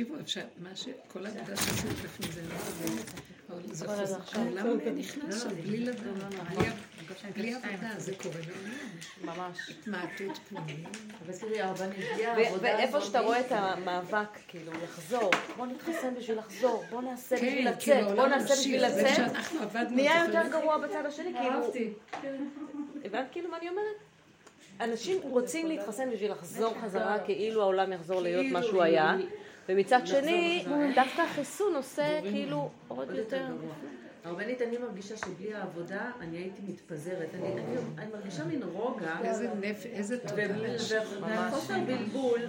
תקשיבו, אפשר, מה ש... כל העבודה שעשית לפני זה, זה חוזר, העולם נכנס שם בלי לדעת, בלי עבודה, זה קורה. ממש. התמעטות פנימית. ואיפה שאתה רואה את המאבק, כאילו, לחזור, בוא נתחסן בשביל לחזור, בוא נעשה בשביל כן, לצאת, כאילו, בוא נעשה בשביל לצאת, נהיה יותר? גרוע בצד השני, כאילו, הבנת כאילו מה אני אומרת? אנשים רוצים להתחסן בשביל לחזור חזרה, כאילו העולם יחזור להיות מה שהוא היה, ומצד שני, דווקא החיסון עושה כאילו עוד יותר. הרבנית, אני מרגישה שבלי העבודה אני הייתי מתפזרת. אני, אני, אני מרגישה מין רוגע. איזה נפש, איזה תודה. וחוסר בלבול,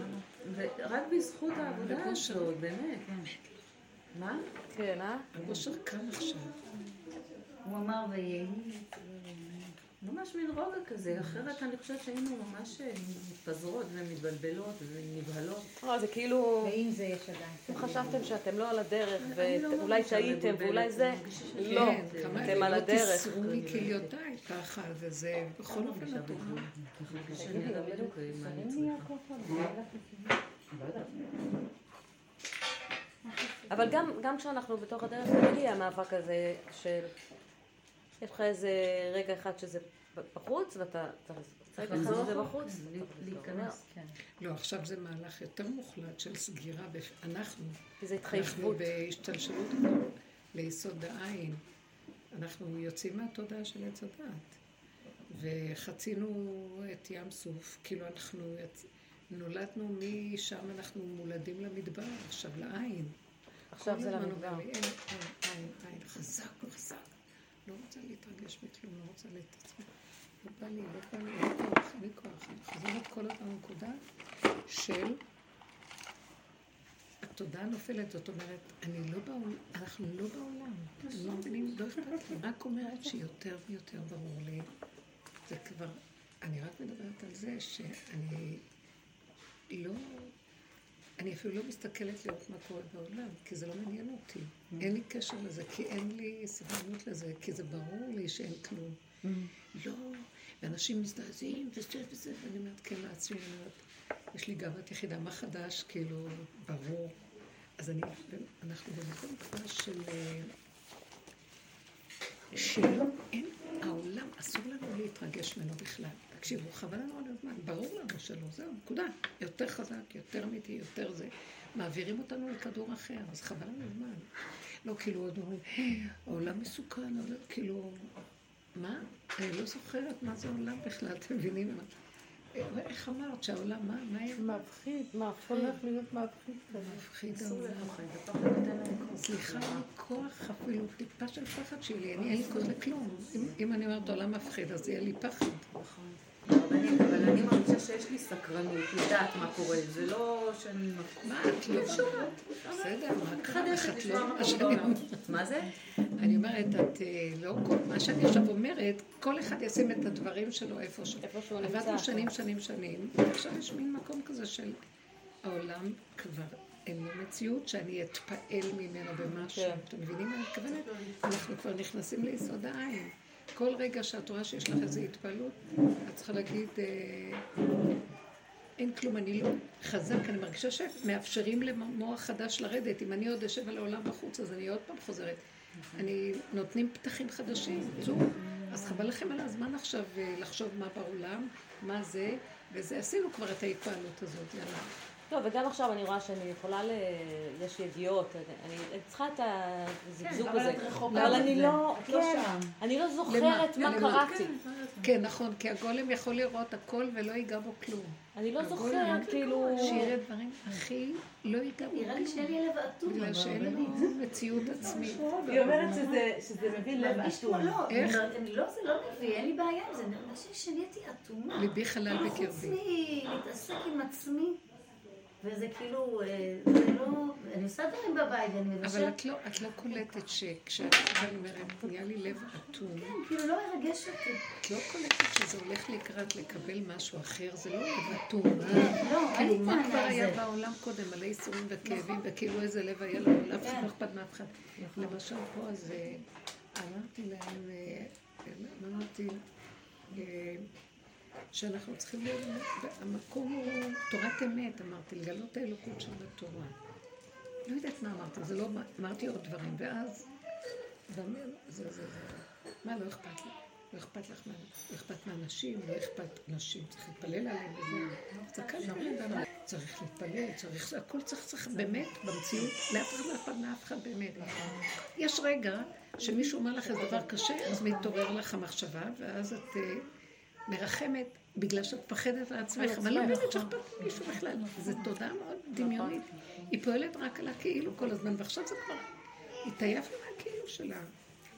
ורק בזכות העבודה הזאת, באמת. מה? כן, אה? קם עכשיו. הוא אמר ויהי. ממש מין רוגע כזה, אחרת אני חושבת שהיינו ממש אה, מתפזרות ומתבלבלות ונבהלות. לא, זה כאילו, ועם זה יש עדיין. אם חשבתם שאתם לא על הדרך, לא ואולי טעיתם, ואולי זה, ש- לא, כן, אתם על לא הדרך. תיסרו מכליותיי ככה, וזה בכל אופן יודעת בדיוק מה אני צריכה. אבל גם, גם כשאנחנו בתוך הדרך, תמיד יהיה המאבק הזה של... יש לך איזה רגע אחד שזה בחוץ, ואתה צריך אחד שזה בחוץ. כן, להיכנס, כן. לא, עכשיו זה מהלך יותר מוחלט של סגירה. אנחנו, אנחנו. בהשתלשלות ליסוד העין. אנחנו יוצאים מהתודעה של עץ הדת. וחצינו את ים סוף, כאילו אנחנו יצ... נולדנו משם, אנחנו מולדים למדבר, עכשיו לעין. עכשיו זה למדבר. אין, אין, אין, חזק, חזק. לא רוצה להתרגש מכלום, לא רוצה להתעצמם. לא בא לי, לא בא לי, אין כוח, אין כוח. אני כל הזמן לנקודה של התודעה נופלת, זאת אומרת, אני לא בעולם, אנחנו לא בעולם. לא מבינים, לא אכפת לי. רק אומרת שיותר ויותר ברור לי, זה כבר, אני רק מדברת על זה שאני לא... אני אפילו לא מסתכלת לראות מה קורה בעולם, כי זה לא מעניין אותי. אין לי קשר לזה, כי אין לי סבלנות לזה, כי זה ברור לי שאין כלום. לא, ואנשים מזדעזעים וזה וזה, ואני אומרת, כן, לעצמי, אני אומרת, יש לי גאוות יחידה, מה חדש? כאילו, ברור. אז אני, אנחנו במקום כבר של... אה, שלא, אין, להתרגש ממנו בכלל. תקשיבו, חבל לנו על הזמן, ברור לנו שלא, זהו, נקודה. יותר חזק, יותר אמיתי, יותר זה. מעבירים אותנו לכדור אחר, אז חבל לנו הזמן. לא, כאילו, עוד אומרים, "אה, העולם מסוכן, כאילו, מה? אני לא זוכרת מה זה עולם בכלל, אתם מבינים? מה? איך אמרת שהעולם, מה, מה היה? מפחיד, מה הולך להיות מפחיד כזה? מפחיד העולם. סליחה, אין לי כוח אפילו טיפה של פחד שלי, אני אין לי כוח לכלום. אם- אם אני אומרת עולם מפחיד, אז יהיה לי פחד. מה לא. מה, לא מה לא... מה מה. מה? אני אומרת, את לא... כל- מה שאני עכשיו אומרת, כל אחד ישים את הדברים שלו איפה שהוא נמצא. עבדנו שנים, שנים, שנים, ועכשיו יש מין מקום כזה של העולם כבר אין לו מציאות שאני אתפעל ממנו במשהו. אתם מבינים מה אני מתכוונת? אנחנו כבר נכנסים ליסוד העין. כל רגע שאת רואה שיש לך איזו התפעלות, את צריכה להגיד, אה, אין כלום, אני לא חזק, אני מרגישה שמאפשרים למוח חדש לרדת. אם אני עוד אשב על העולם בחוץ, אז אני עוד פעם חוזרת. אני, נותנים פתחים חדשים, צאו. אז חבל לכם על הזמן עכשיו אה, לחשוב מה בעולם, מה זה, וזה, עשינו כבר את ההתפעלות הזאת, יאללה. טוב, וגם עכשיו אני רואה שאני יכולה ל... יש ידיעות, אני אני צריכה את הזגזוג אבל הזה. רחוקה אבל אני מזה. לא, את לא כן. אני לא זוכרת למה? מה למה? קראתי. כן, נכון, כי הגולם יכול לראות הכל ולא ייגע בו כלום. אני לא זוכרת, כאילו... שיראה דברים הכי לא ייגע בו נראה לי כלום. שאין לי לב אטום. בגלל שאין לנו מציאות עצמית. היא אומרת שזה- מביא לב אטום. לא, איך? אני לא, זה לא מביא, אין לי בעיה עם זה, אני מרגישה שנהייתי אטומה. ליבי חלל חוץ בקרבי. מלהתעסק עם עצמי, וזה כאילו, אה, זה לא, אני עושה דברים בבית, ואני אבל מבשלת, את לא, את לא קולטת שכשאת אני אומרת, נהיה לי לב אטום, כאילו לא מרגש אותי. את לא קולטת שזה הולך לקראת לקבל משהו אחר, זה לא לב אטום. לא, אין כאילו, מה כבר היה. בעולם קודם, מלא ייסורים וכאבים, וכאילו איזה לב היה לנו, לאף אחד כן. לא אכפת מאף אחד. למשל פה, אז אה, אמרתי להם, אה, אמרתי, שאנחנו צריכים להיות, המקום הוא תורת אמת, אמרתי, לגלות האלוקות שבתורה. לא יודעת מה אמרתי, זה לא, אמרתי עוד דברים, ואז, ואומר, זה, זה, זה, מה לא אכפת לי? לא אכפת לך לא אכפת מהנשים, לא אכפת נשים, צריך להתפלל עליהם צריך להתפלל, צריך, הכל צריך, צריך באמת, במציאות, לאף אחד לא אכפת מאף אחד באמת. יש רגע שמישהו אומר לך איזה דבר קשה, אז מתעורר לך המחשבה, ואז את אה, מרחמת בגלל שאת מפחדת על עצמך, אבל לא באמת שאכפת מישהו בכלל. זו תודעה מאוד דמיונית. היא פועלת רק על הכאילו כל הזמן, ועכשיו זה כבר התעייפנו מהכאילו שלה.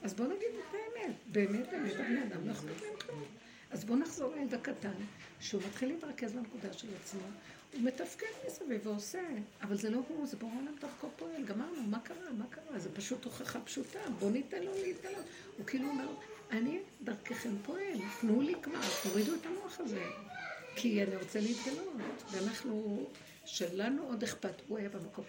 אז בואו נגיד את האמת, באמת, באמת, הבני אדם לא אכפת להם כלום. אז בואו נחזור לילד הקטן, שהוא מתחיל להתרכז בנקודה של עצמו, הוא מתפקד מסביב ועושה, אבל זה לא הוא, זה בורא עולם דרכו פועל, גמרנו, מה קרה, מה קרה? זה פשוט הוכחה פשוטה, בואו ניתן לו להתגלות. הוא כאילו אומר, אני דרככם פועל, תנו לי כבר, תורידו את המוח הזה, כי אני רוצה להתגלות, ואנחנו, שלנו עוד אכפת, הוא היה במקום.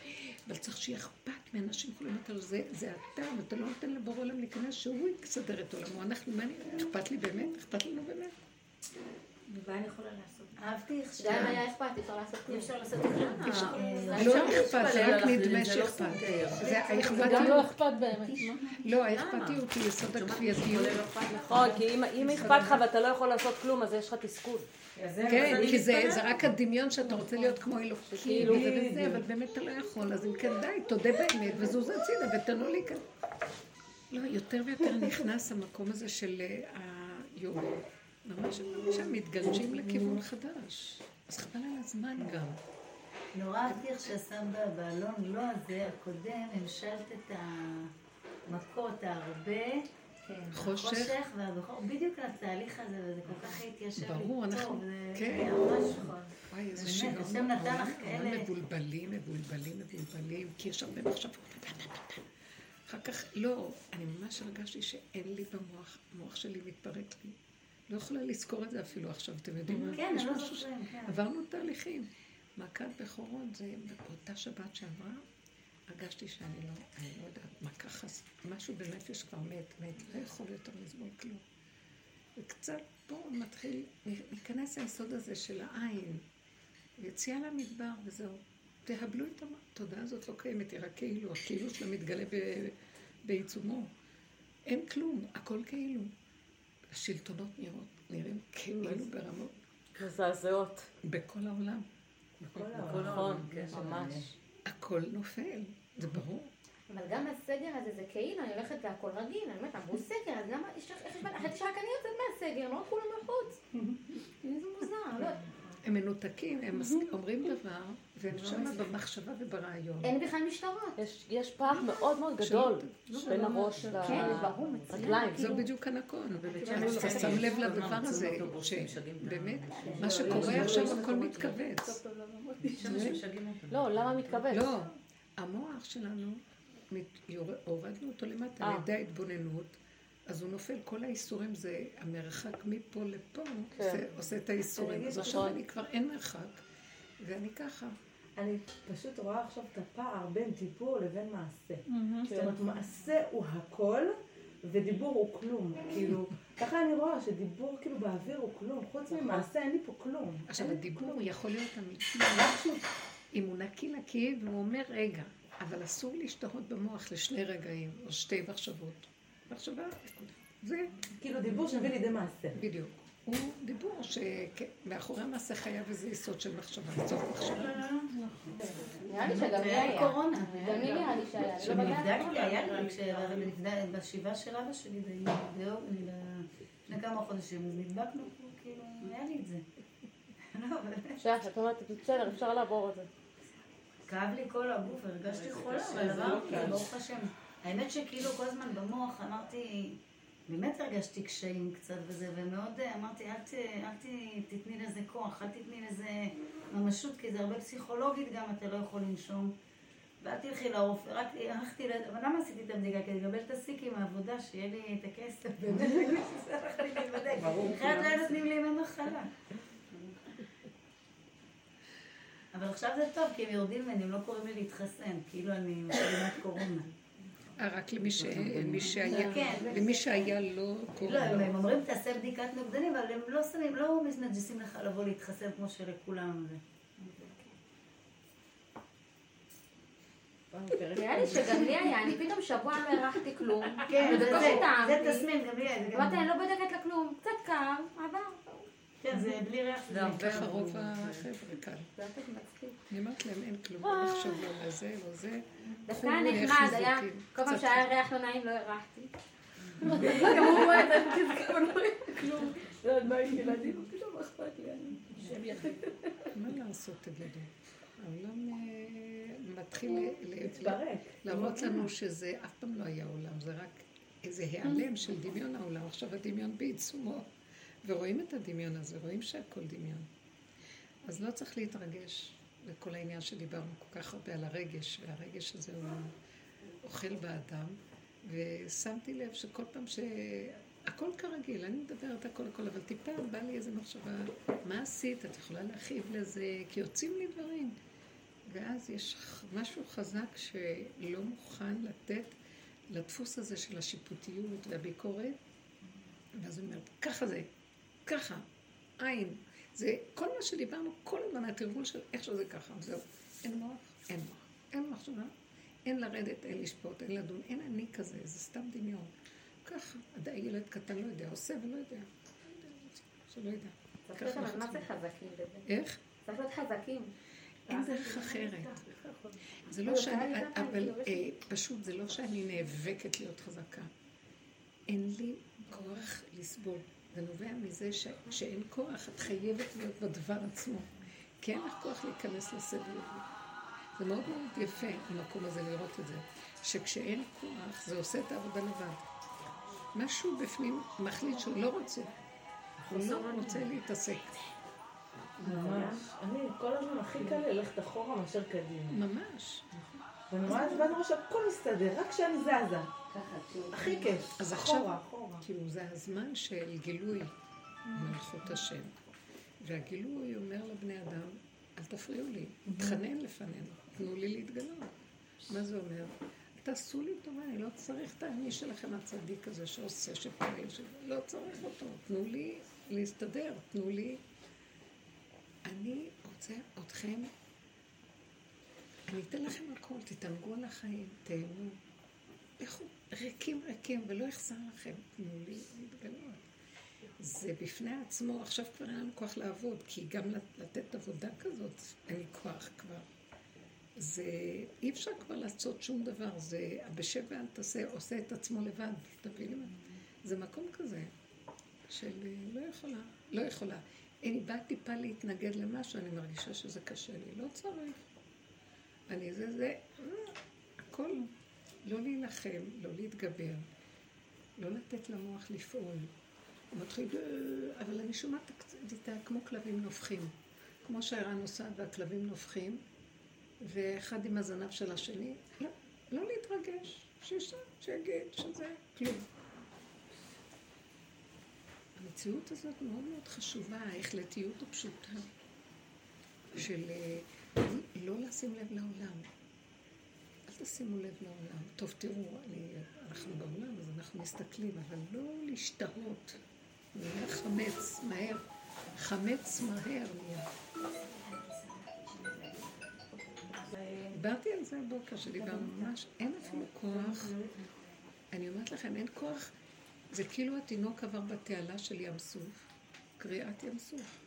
אבל צריך שיהיה אכפת מאנשים יכולים יותר, זה, זה אתה, ואתה לא נותן לבורא עולם להיכנס, שהוא יסדר את עולמו. אנחנו, מה אני, אכפת לי באמת? אכפת לנו באמת? ומה אני יכולה לעשות? אהבתי איך שגם אם היה אכפת, אפשר לעשות כלום. אי אפשר לעשות כלום. לא אכפת, זה רק נדמה שאכפת. זה גם האכפתיות. לא אכפת באמת. לא, האכפתיות היא יסוד הכפייתיות. נכון, כי אם- אכפת לך ואתה לא יכול לעשות כלום, אז יש לך תסכול. כן, כי זה זה רק הדמיון שאתה רוצה להיות כמו אלוקים, כאילו. אבל באמת אתה לא יכול, אז אם כן די, תודה באמת, וזוז הצידה, ותנו לי כאן. לא, יותר ויותר נכנס המקום הזה של אה, היום. ממש ממש מתגלשים לכיוון חדש. אז חבל על הזמן גם. נורא איך ששם ב- באלון לא הזה, הקודם, המשלת את המכות הרבה. חושך. החושך והבכור, בדיוק לתהליך הזה, וזה כל כך התיישב לי ברור, אנחנו- כן. נכון. וואי, איזה שיגעון. השם נתן לך כאלה- מבולבלים, מבולבלים, מבולבלים, כי יש הרבה מחשבות. אחר כך, לא, אני ממש הרגשתי שאין לי במוח, המוח שלי מתפרק לי. לא יכולה לזכור את זה אפילו עכשיו, אתם יודעים מה? כן, אני לא זוכרים, כן. עברנו תהליכים. מכת בכורות זה באותה שבת שעברה, הרגשתי שאני לא, אני לא יודעת מה ככה, משהו בנפש כבר מת, מת, לא יכול יותר לסבול כלום. וקצת פה מתחיל להיכנס היסוד הזה של העין, יציאה למדבר וזהו. תהבלו את התודעה הזאת לא קיימת, היא רק כאילו, הכאילו שלה מתגלה בעיצומו. אין כלום, הכל כאילו. השלטונות נראות, נראים כאילו ברמות, מזעזעות. בכל העולם. נכון, ממש. הכל נופל, זה ברור. אבל גם הסגר הזה זה כאילו, אני הולכת והכל רגיל, אני אומרת, אמרו סגר, אז למה, איך יש בעיה? חשבתי שרק אני יוצאת מהסגר, לא כולם בחוץ. איזה מוזר, לא. הם מנותקים, הם אומרים דבר, והם שם במחשבה וברעיון. אין בכלל משטרות. יש- יש פער מאוד מאוד גדול בין הראש כן. לרגליים. זו בדיוק הנקון. שמש אתה זה שם לב לדבר הזה, שבאמת. מה שקורה עכשיו הכל מתכווץ. לא, למה מתכווץ? לא, המוח שלנו, הורדנו אותו למטה אה. על ידי ההתבוננות, אז הוא נופל, כל האיסורים זה, המרחק מפה לפה כן. עושה- עושה את האיסורים. אז עכשיו נכון. אני כבר אין מרחק, ואני ככה. אני פשוט רואה עכשיו את הפער בין דיבור לבין מעשה. זאת אומרת, מעשה הוא הכל, ודיבור הוא כלום. כאילו, ככה אני רואה שדיבור כאילו באוויר הוא כלום. חוץ ממעשה אין לי פה כלום. עכשיו, הדיבור כלום. יכול להיות אמיתי, שהוא- אם הוא נקי נקי, והוא אומר, רגע, אבל אסור להשתהות במוח לשני רגעים, או שתי מחשבות. מחשבה, זה כאילו דיבור שמביא לידי מעשה. בדיוק. הוא דיבור שמאחורי המעשה חייב איזה יסוד של מחשבה, סוף מחשבה. נראה לי שגם לי היה. קורונה. גם לי נראה לי שהיה. לא בדקתי. נבדקתי, היה לי, בשבעה של אבא שלי, ב- לפני כמה חודשים, אז נדבקנו פה, כאילו, היה לי את זה. לא. שייך, את אומרת, בסדר, אפשר לעבור את זה. כאב לי כל הגוף, הרגשתי חולה, אבל עברתי, ברוך השם. האמת שכאילו כל הזמן במוח אמרתי, באמת הרגשתי קשיים קצת וזה, ומאוד אה, אמרתי, אל, ת, אל ת, תתני לזה כוח, אל תתני לזה ממשות, כי זה הרבה פסיכולוגית גם, אתה לא יכול לנשום. ואל תלכי לרופא, רק הלכתי, אבל למה עשיתי את הבדיקה? כדי לקבל את הסיקים מהעבודה, שיהיה לי את הכסף, באמת, שזה הלך לי להיבדק. אחרת לא נותנים לי ימי מחלה. אבל עכשיו זה טוב, כי הם יורדים ממני, הם לא קוראים לי להתחסן, כאילו אני משלימת קורונה. אה, רק למי ש- שהיה, כן. למי שהיה לא לא, קורונה. הם הם אומרים תעשה בדיקת נוגדנים, אבל הם לא שמים, לא מנג'סים לך לבוא להתחסן כמו שלכולם זה. נראה לי שגם לי היה, אני פתאום שבוע לא הרחתי כלום. כן, זה-. תסמין, גם לי היה. אמרתי, אני לא בודקת לה כלום. קצת קר, עבר. כן, זה בלי ריח. זה הרבה רוב. החבר'ה כאן. זה היה קצת מצחיק. אני אומרת להם, אין כלום, לא לחשוב לא לזה, לא זה. דווקא נחמד, היה. כל פעם שהיה ריח לא נעים לא הרחתי. גם הוא רואה את זה, לא רואה כלום. לא יודעת מה עם ילדים, פתאום אכפת לי, אני. מה לעשות, תגידו? העולם אה, מתחיל. להראות לנו שזה אף פעם לא היה עולם, זה רק איזה היעלם של דמיון העולם. עכשיו הדמיון בעיצומו, ורואים את הדמיון הזה, רואים שהכל דמיון. אז לא צריך להתרגש לכל העניין שדיברנו כל כך הרבה על הרגש, והרגש הזה הוא אוכל באדם, ושמתי לב שכל פעם ש... הכל כרגיל, אני מדברת הכל הכל, אבל טיפה בא לי איזו מחשבה, מה עשית? את יכולה להכאיב לזה? כי יוצאים לי דברים. ואז יש משהו חזק שלא מוכן לתת לדפוס הזה של השיפוטיות והביקורת, ואז הוא אומר, ככה זה, ככה, עין. זה כל מה שדיברנו, כל הזמן התרגול של איך שזה ככה, זהו. אין מוח, אין מוח. אין מחשבה, אין לרדת, אין לשפוט, אין לדון, אין אני כזה, זה סתם דמיון. ככה, עדיין ילד קטן לא יודע, עושה ולא יודע. שלא יודע. צריך להיות מה זה חזקים בזה? איך? צריך להיות חזקים. אין דרך אחרת. זה לא לא, שאני, אבל יש אה, פשוט זה לא שאני נאבקת להיות חזקה. אין לי כוח לסבול. זה נובע מזה ש, שאין כוח, את חייבת להיות בדבר עצמו. כי אין לך כוח להיכנס לסבל. זה מאוד מאוד יפה, המקום הזה, לראות את זה. שכשאין כוח, זה עושה את העבודה לבד. משהו בפנים מחליט שהוא לא רוצה. הוא לא רוצה להתעסק. ממש. אני, כל הזמן הכי קל ללכת אחורה מאשר קדימה. ממש. ואני רואה את זה, ואני רואה שהכל מסתדר, רק כשאני זזה. הכי כיף. אז עכשיו. כאילו זה הזמן של גילוי מלכות השם. והגילוי אומר לבני אדם, אל תפריעו לי, תחנן לפנינו, תנו לי להתגלות. מה זה אומר? תעשו לי טובה, אני לא צריך את האני שלכם הצדיק הזה שעושה, שפועל. לא צריך אותו. תנו לי להסתדר, תנו לי... אני רוצה אתכם, אני אתן לכם הכל, תתענגו על החיים, תהנו. לכו ריקים ריקים ולא יחסר לכם, תנו לי להתגלות. זה בפני עצמו, עכשיו כבר אין לנו כוח לעבוד, כי גם לתת עבודה כזאת, אין לי כוח כבר. זה, אי אפשר כבר לעשות שום דבר, זה הבשב ואל תעשה, עושה את עצמו לבד, תבינו? זה מקום כזה, של לא יכולה, לא יכולה. אני באה טיפה להתנגד למשהו, אני מרגישה שזה קשה לי, לא צריך. אני זה, זה, הכל, לא להילחם, לא להתגבר, לא לתת למוח לפעול. הוא מתחיל, אבל אני שומעת את כמו כלבים נובחים. כמו שהערן נוסעת והכלבים נובחים, ואחד עם הזנב של השני, לא, לא להתרגש, שישב, שיגיד שזה כלום. המציאות הזאת מאוד מאוד חשובה, ההחלטיות הפשוטה של לא לשים לב לעולם. אל תשימו לב לעולם. טוב, תראו, אני, אנחנו בעולם, אז אנחנו מסתכלים, אבל לא להשתהות. נהיה חמץ, מהר. חמץ מהר נהיה. דיברתי על זה הבוקר, שדיברנו ממש, אין אפילו כוח. אני אומרת לכם, אין כוח. זה כאילו התינוק עבר בתעלה של ים סוף, קריאת ים סוף.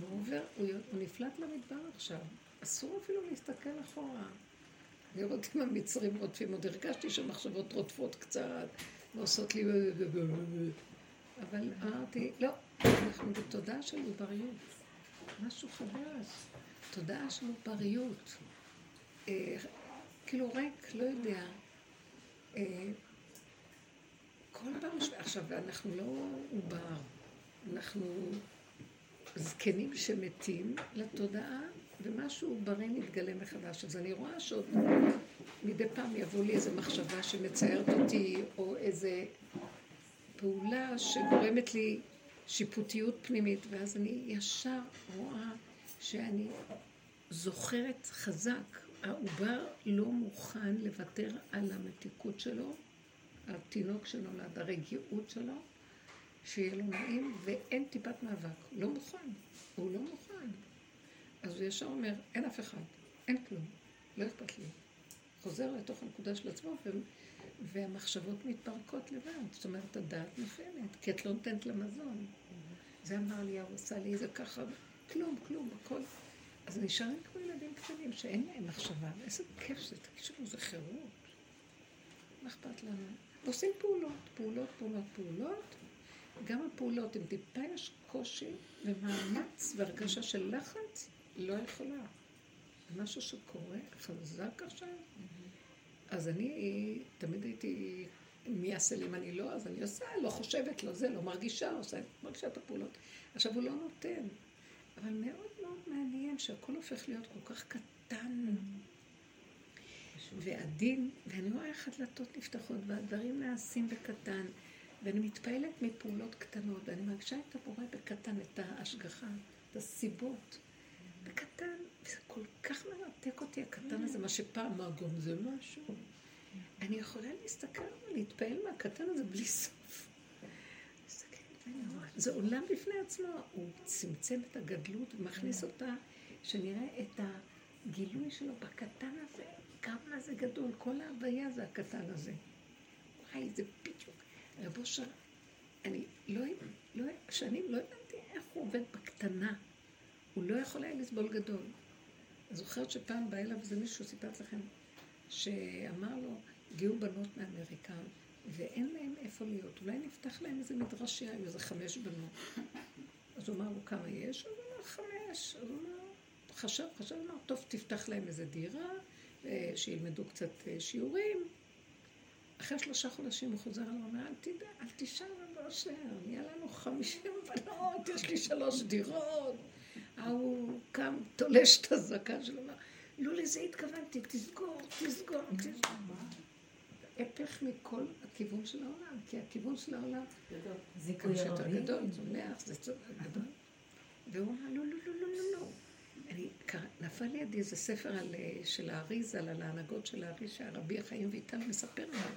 והוא עובר, הוא, הוא נפלט למדבר עכשיו. אסור אפילו להסתכל אחורה. לראות אם המצרים רודפים, עוד הרגשתי שהמחשבות רודפות קצת, ועושות לי... אבל אמרתי, לא, אנחנו בתודעה של עובריות. משהו חדש. תודעה של עובריות. אה, כאילו ריק, לא יודע. אה, כל פעם, ש... עכשיו, אנחנו לא עובר, אנחנו זקנים שמתים לתודעה, ומשהו עוברי מתגלה מחדש. אז אני רואה שעוד מדי פעם יבוא לי איזו מחשבה שמציירת אותי, או איזו פעולה שגורמת לי שיפוטיות פנימית, ואז אני ישר רואה שאני זוכרת חזק, העובר לא מוכן לוותר על המתיקות שלו, התינוק שנולד, הרגיעות שלו, שיהיה לו נעים, ואין טיפת מאבק. לא מוכן, הוא לא מוכן. אז הוא ישר אומר, אין אף אחד, אין כלום, לא אכפת לי. חוזר לתוך הנקודה של עצמו, ו... והמחשבות מתפרקות לבד. זאת אומרת, הדעת נופלת, כי את לא נותנת לה מזון. זה אמר לי, הוא עשה לי זה ככה, כלום, כלום, הכל. אז נשארים כמו ילדים קטנים שאין להם מחשבה, איזה כיף זה, תקשיבו, זה חירות. מה אכפת לנו? עושים פעולות, פעולות, פעולות, פעולות. גם הפעולות, אם טיפה יש קושי ומאמץ והרגשה של לחץ, לא יכולה. משהו שקורה חזק עכשיו. אז אני תמיד הייתי, מי יעשה לי אם אני לא, אז אני עושה, לא חושבת, לא זה, לא מרגישה, עושה, מרגישה את הפעולות. עכשיו הוא לא נותן. אבל מאוד מאוד מעניין שהכל הופך להיות כל כך קטן ועדין, ואני רואה איך הדלתות נפתחות והדברים נעשים בקטן, ואני מתפעלת מפעולות קטנות, ואני מרגישה את הבורא בקטן, את ההשגחה, את הסיבות, בקטן, וזה כל כך מרתק אותי הקטן הזה, מה שפעם מה גם זה משהו. אני יכולה להסתכל ולהתפעל מהקטן הזה בלי סוף. זה עולם בפני עצמו, הוא צמצם את הגדלות ומכניס אותה, שנראה את הגילוי שלו בקטן הזה, כמה זה גדול, כל ההוויה זה הקטן הזה. וואי, זה בדיוק. רב אושר, אני לא, לא, שנים לא הבנתי איך הוא עובד בקטנה. הוא לא יכול היה לסבול גדול. אני זוכרת שפעם בא אליו איזה מישהו, סיפרת לכם, שאמר לו, הגיעו בנות מאמריקה, ואין להם איפה להיות. אולי נפתח להם איזה מדרשיה, היו איזה חמש בנות. אז הוא אמר לו, כמה יש? אז הוא אמר, חמש. אז הוא אמר, חשב, חשב, אמר, טוב, תפתח להם איזה דירה, אה, שילמדו קצת אה, שיעורים. אחרי שלושה חודשים הוא חוזר אליו, אומר, אל תדע, אל תשאל באשר, נהיה לנו חמישים בנות, יש לי שלוש דירות. ההוא קם, תולש את הזקן שלו, אומר, לא לזה התכוונתי, תסגור, תסגור, תסגור. הפך מכל הכיוון של העולם, כי הכיוון של העולם זה כמה שיותר גדול, צומח, זה צומח גדול. והוא אמר, לא, לא, לא, לא, לא, לא. אני, נפל לידי איזה ספר על, אה, של האריז, על ההנהגות של האריז, שהרבי החיים ויטל מספר לנו,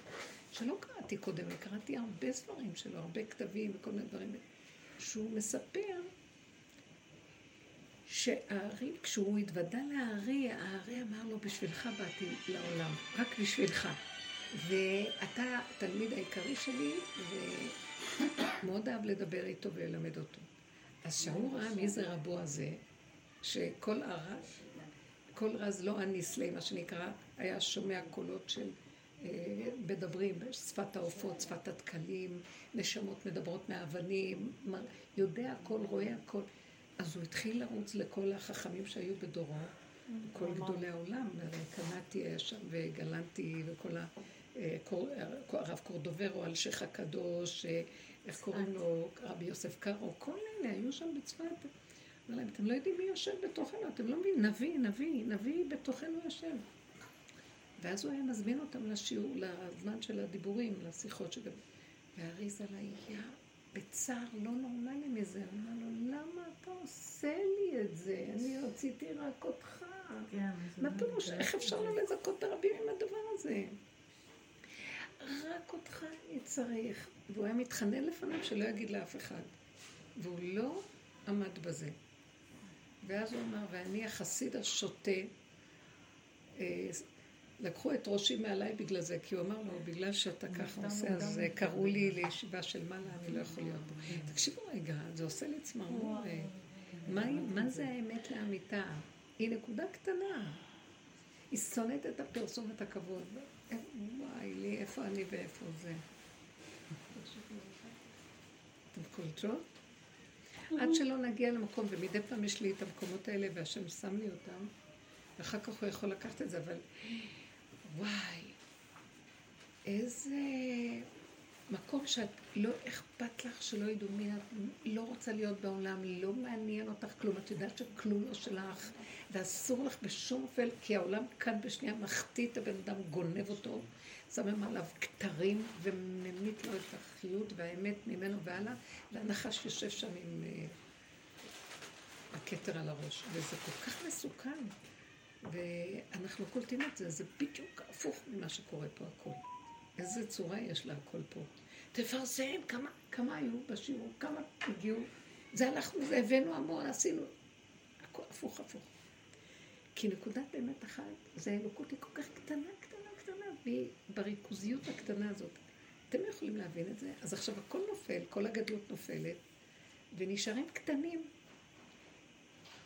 שלא קראתי קודם, קראתי הרבה ספרים שלו, הרבה כתבים וכל מיני דברים, שהוא מספר שהארי, כשהוא התוודה לארי, הארי אמר לו, בשבילך באתי לעולם, רק בשבילך. ואתה התלמיד העיקרי שלי, ומאוד אהב לדבר איתו וללמד אותו. אז כשהוא ראה מי זה רבו הזה, שכל הרז, כל רז לא הניסלי, מה שנקרא, היה שומע קולות של אה, מדברים, שפת העופות, שפת התקלים, נשמות מדברות מהאבנים, יודע הכל, רואה הכל. אז הוא התחיל לרוץ לכל החכמים שהיו בדורו, כל גדולי העולם, קנאתי היה שם וגלנטי וכל ה... אה, הרב קורדוברו, אלשיך הקדוש, אה, איך קוראים לו, רבי יוסף קארו, כל אלה היו שם בצפת. אמר להם, אתם לא יודעים מי יושב בתוכנו, אתם לא מבינים, נביא, נביא, נביא בתוכנו יושב. ואז הוא היה מזמין אותם לשיעור, לזמן של הדיבורים, לשיחות שגם... והאריזה לה בצער לא נורמלי מזה. אמר לו, למה אתה עושה לי את זה? אני רציתי רק אותך. כן, מה פירוש? איך אפשר לא לזכות את הרבים עם הדבר הזה? רק אותך אני צריך. והוא היה מתחנן לפניו שלא יגיד לאף אחד. והוא לא עמד בזה. ואז הוא אמר, ואני החסיד השוטה, אה, לקחו את ראשי מעליי בגלל זה, כי הוא אמר לו, בגלל שאתה ככה עושה, אז קראו לי לישיבה של מעלה, אני לא יכול להיות פה. תקשיבו רגע, זה עושה לי צמרמור. מה זה האמת לאמיתה? היא נקודה קטנה. היא שונאת את הפרסום ואת הכבוד. וואי לי, איפה אני ואיפה זה. אתם קולטות? עד שלא נגיע למקום, ומדי פעם יש לי את המקומות האלה, והשם שם לי אותם, ואחר כך הוא יכול לקחת את זה, אבל וואי, איזה מקום שאת לא אכפת לך שלא ידעו מי את, לא רוצה להיות בעולם, לא מעניין אותך כלום, את יודעת שכלום לא שלך, ואסור לך בשום אופן, כי העולם כאן בשנייה מחטיא את הבן אדם, גונב אותו, שם עליו כתרים וממית לו את החיות והאמת ממנו והלאה, והנחש יושב שם עם uh, הכתר על הראש, וזה כל כך מסוכן. ואנחנו קולטים את זה, זה בדיוק הפוך ממה שקורה פה הכל. איזה צורה יש לה הכל פה. תפרסם כמה, כמה היו בשיעור, כמה הגיעו. זה הלכנו, זה הבאנו המון, עשינו. הכל הפוך הפוך. כי נקודת באמת אחת, זה האלוקות היא כל כך קטנה, קטנה, בריכוזיות הקטנה הזאת. אתם יכולים להבין את זה? אז עכשיו הכל נופל, כל הגדלות נופלת, ונשארים קטנים.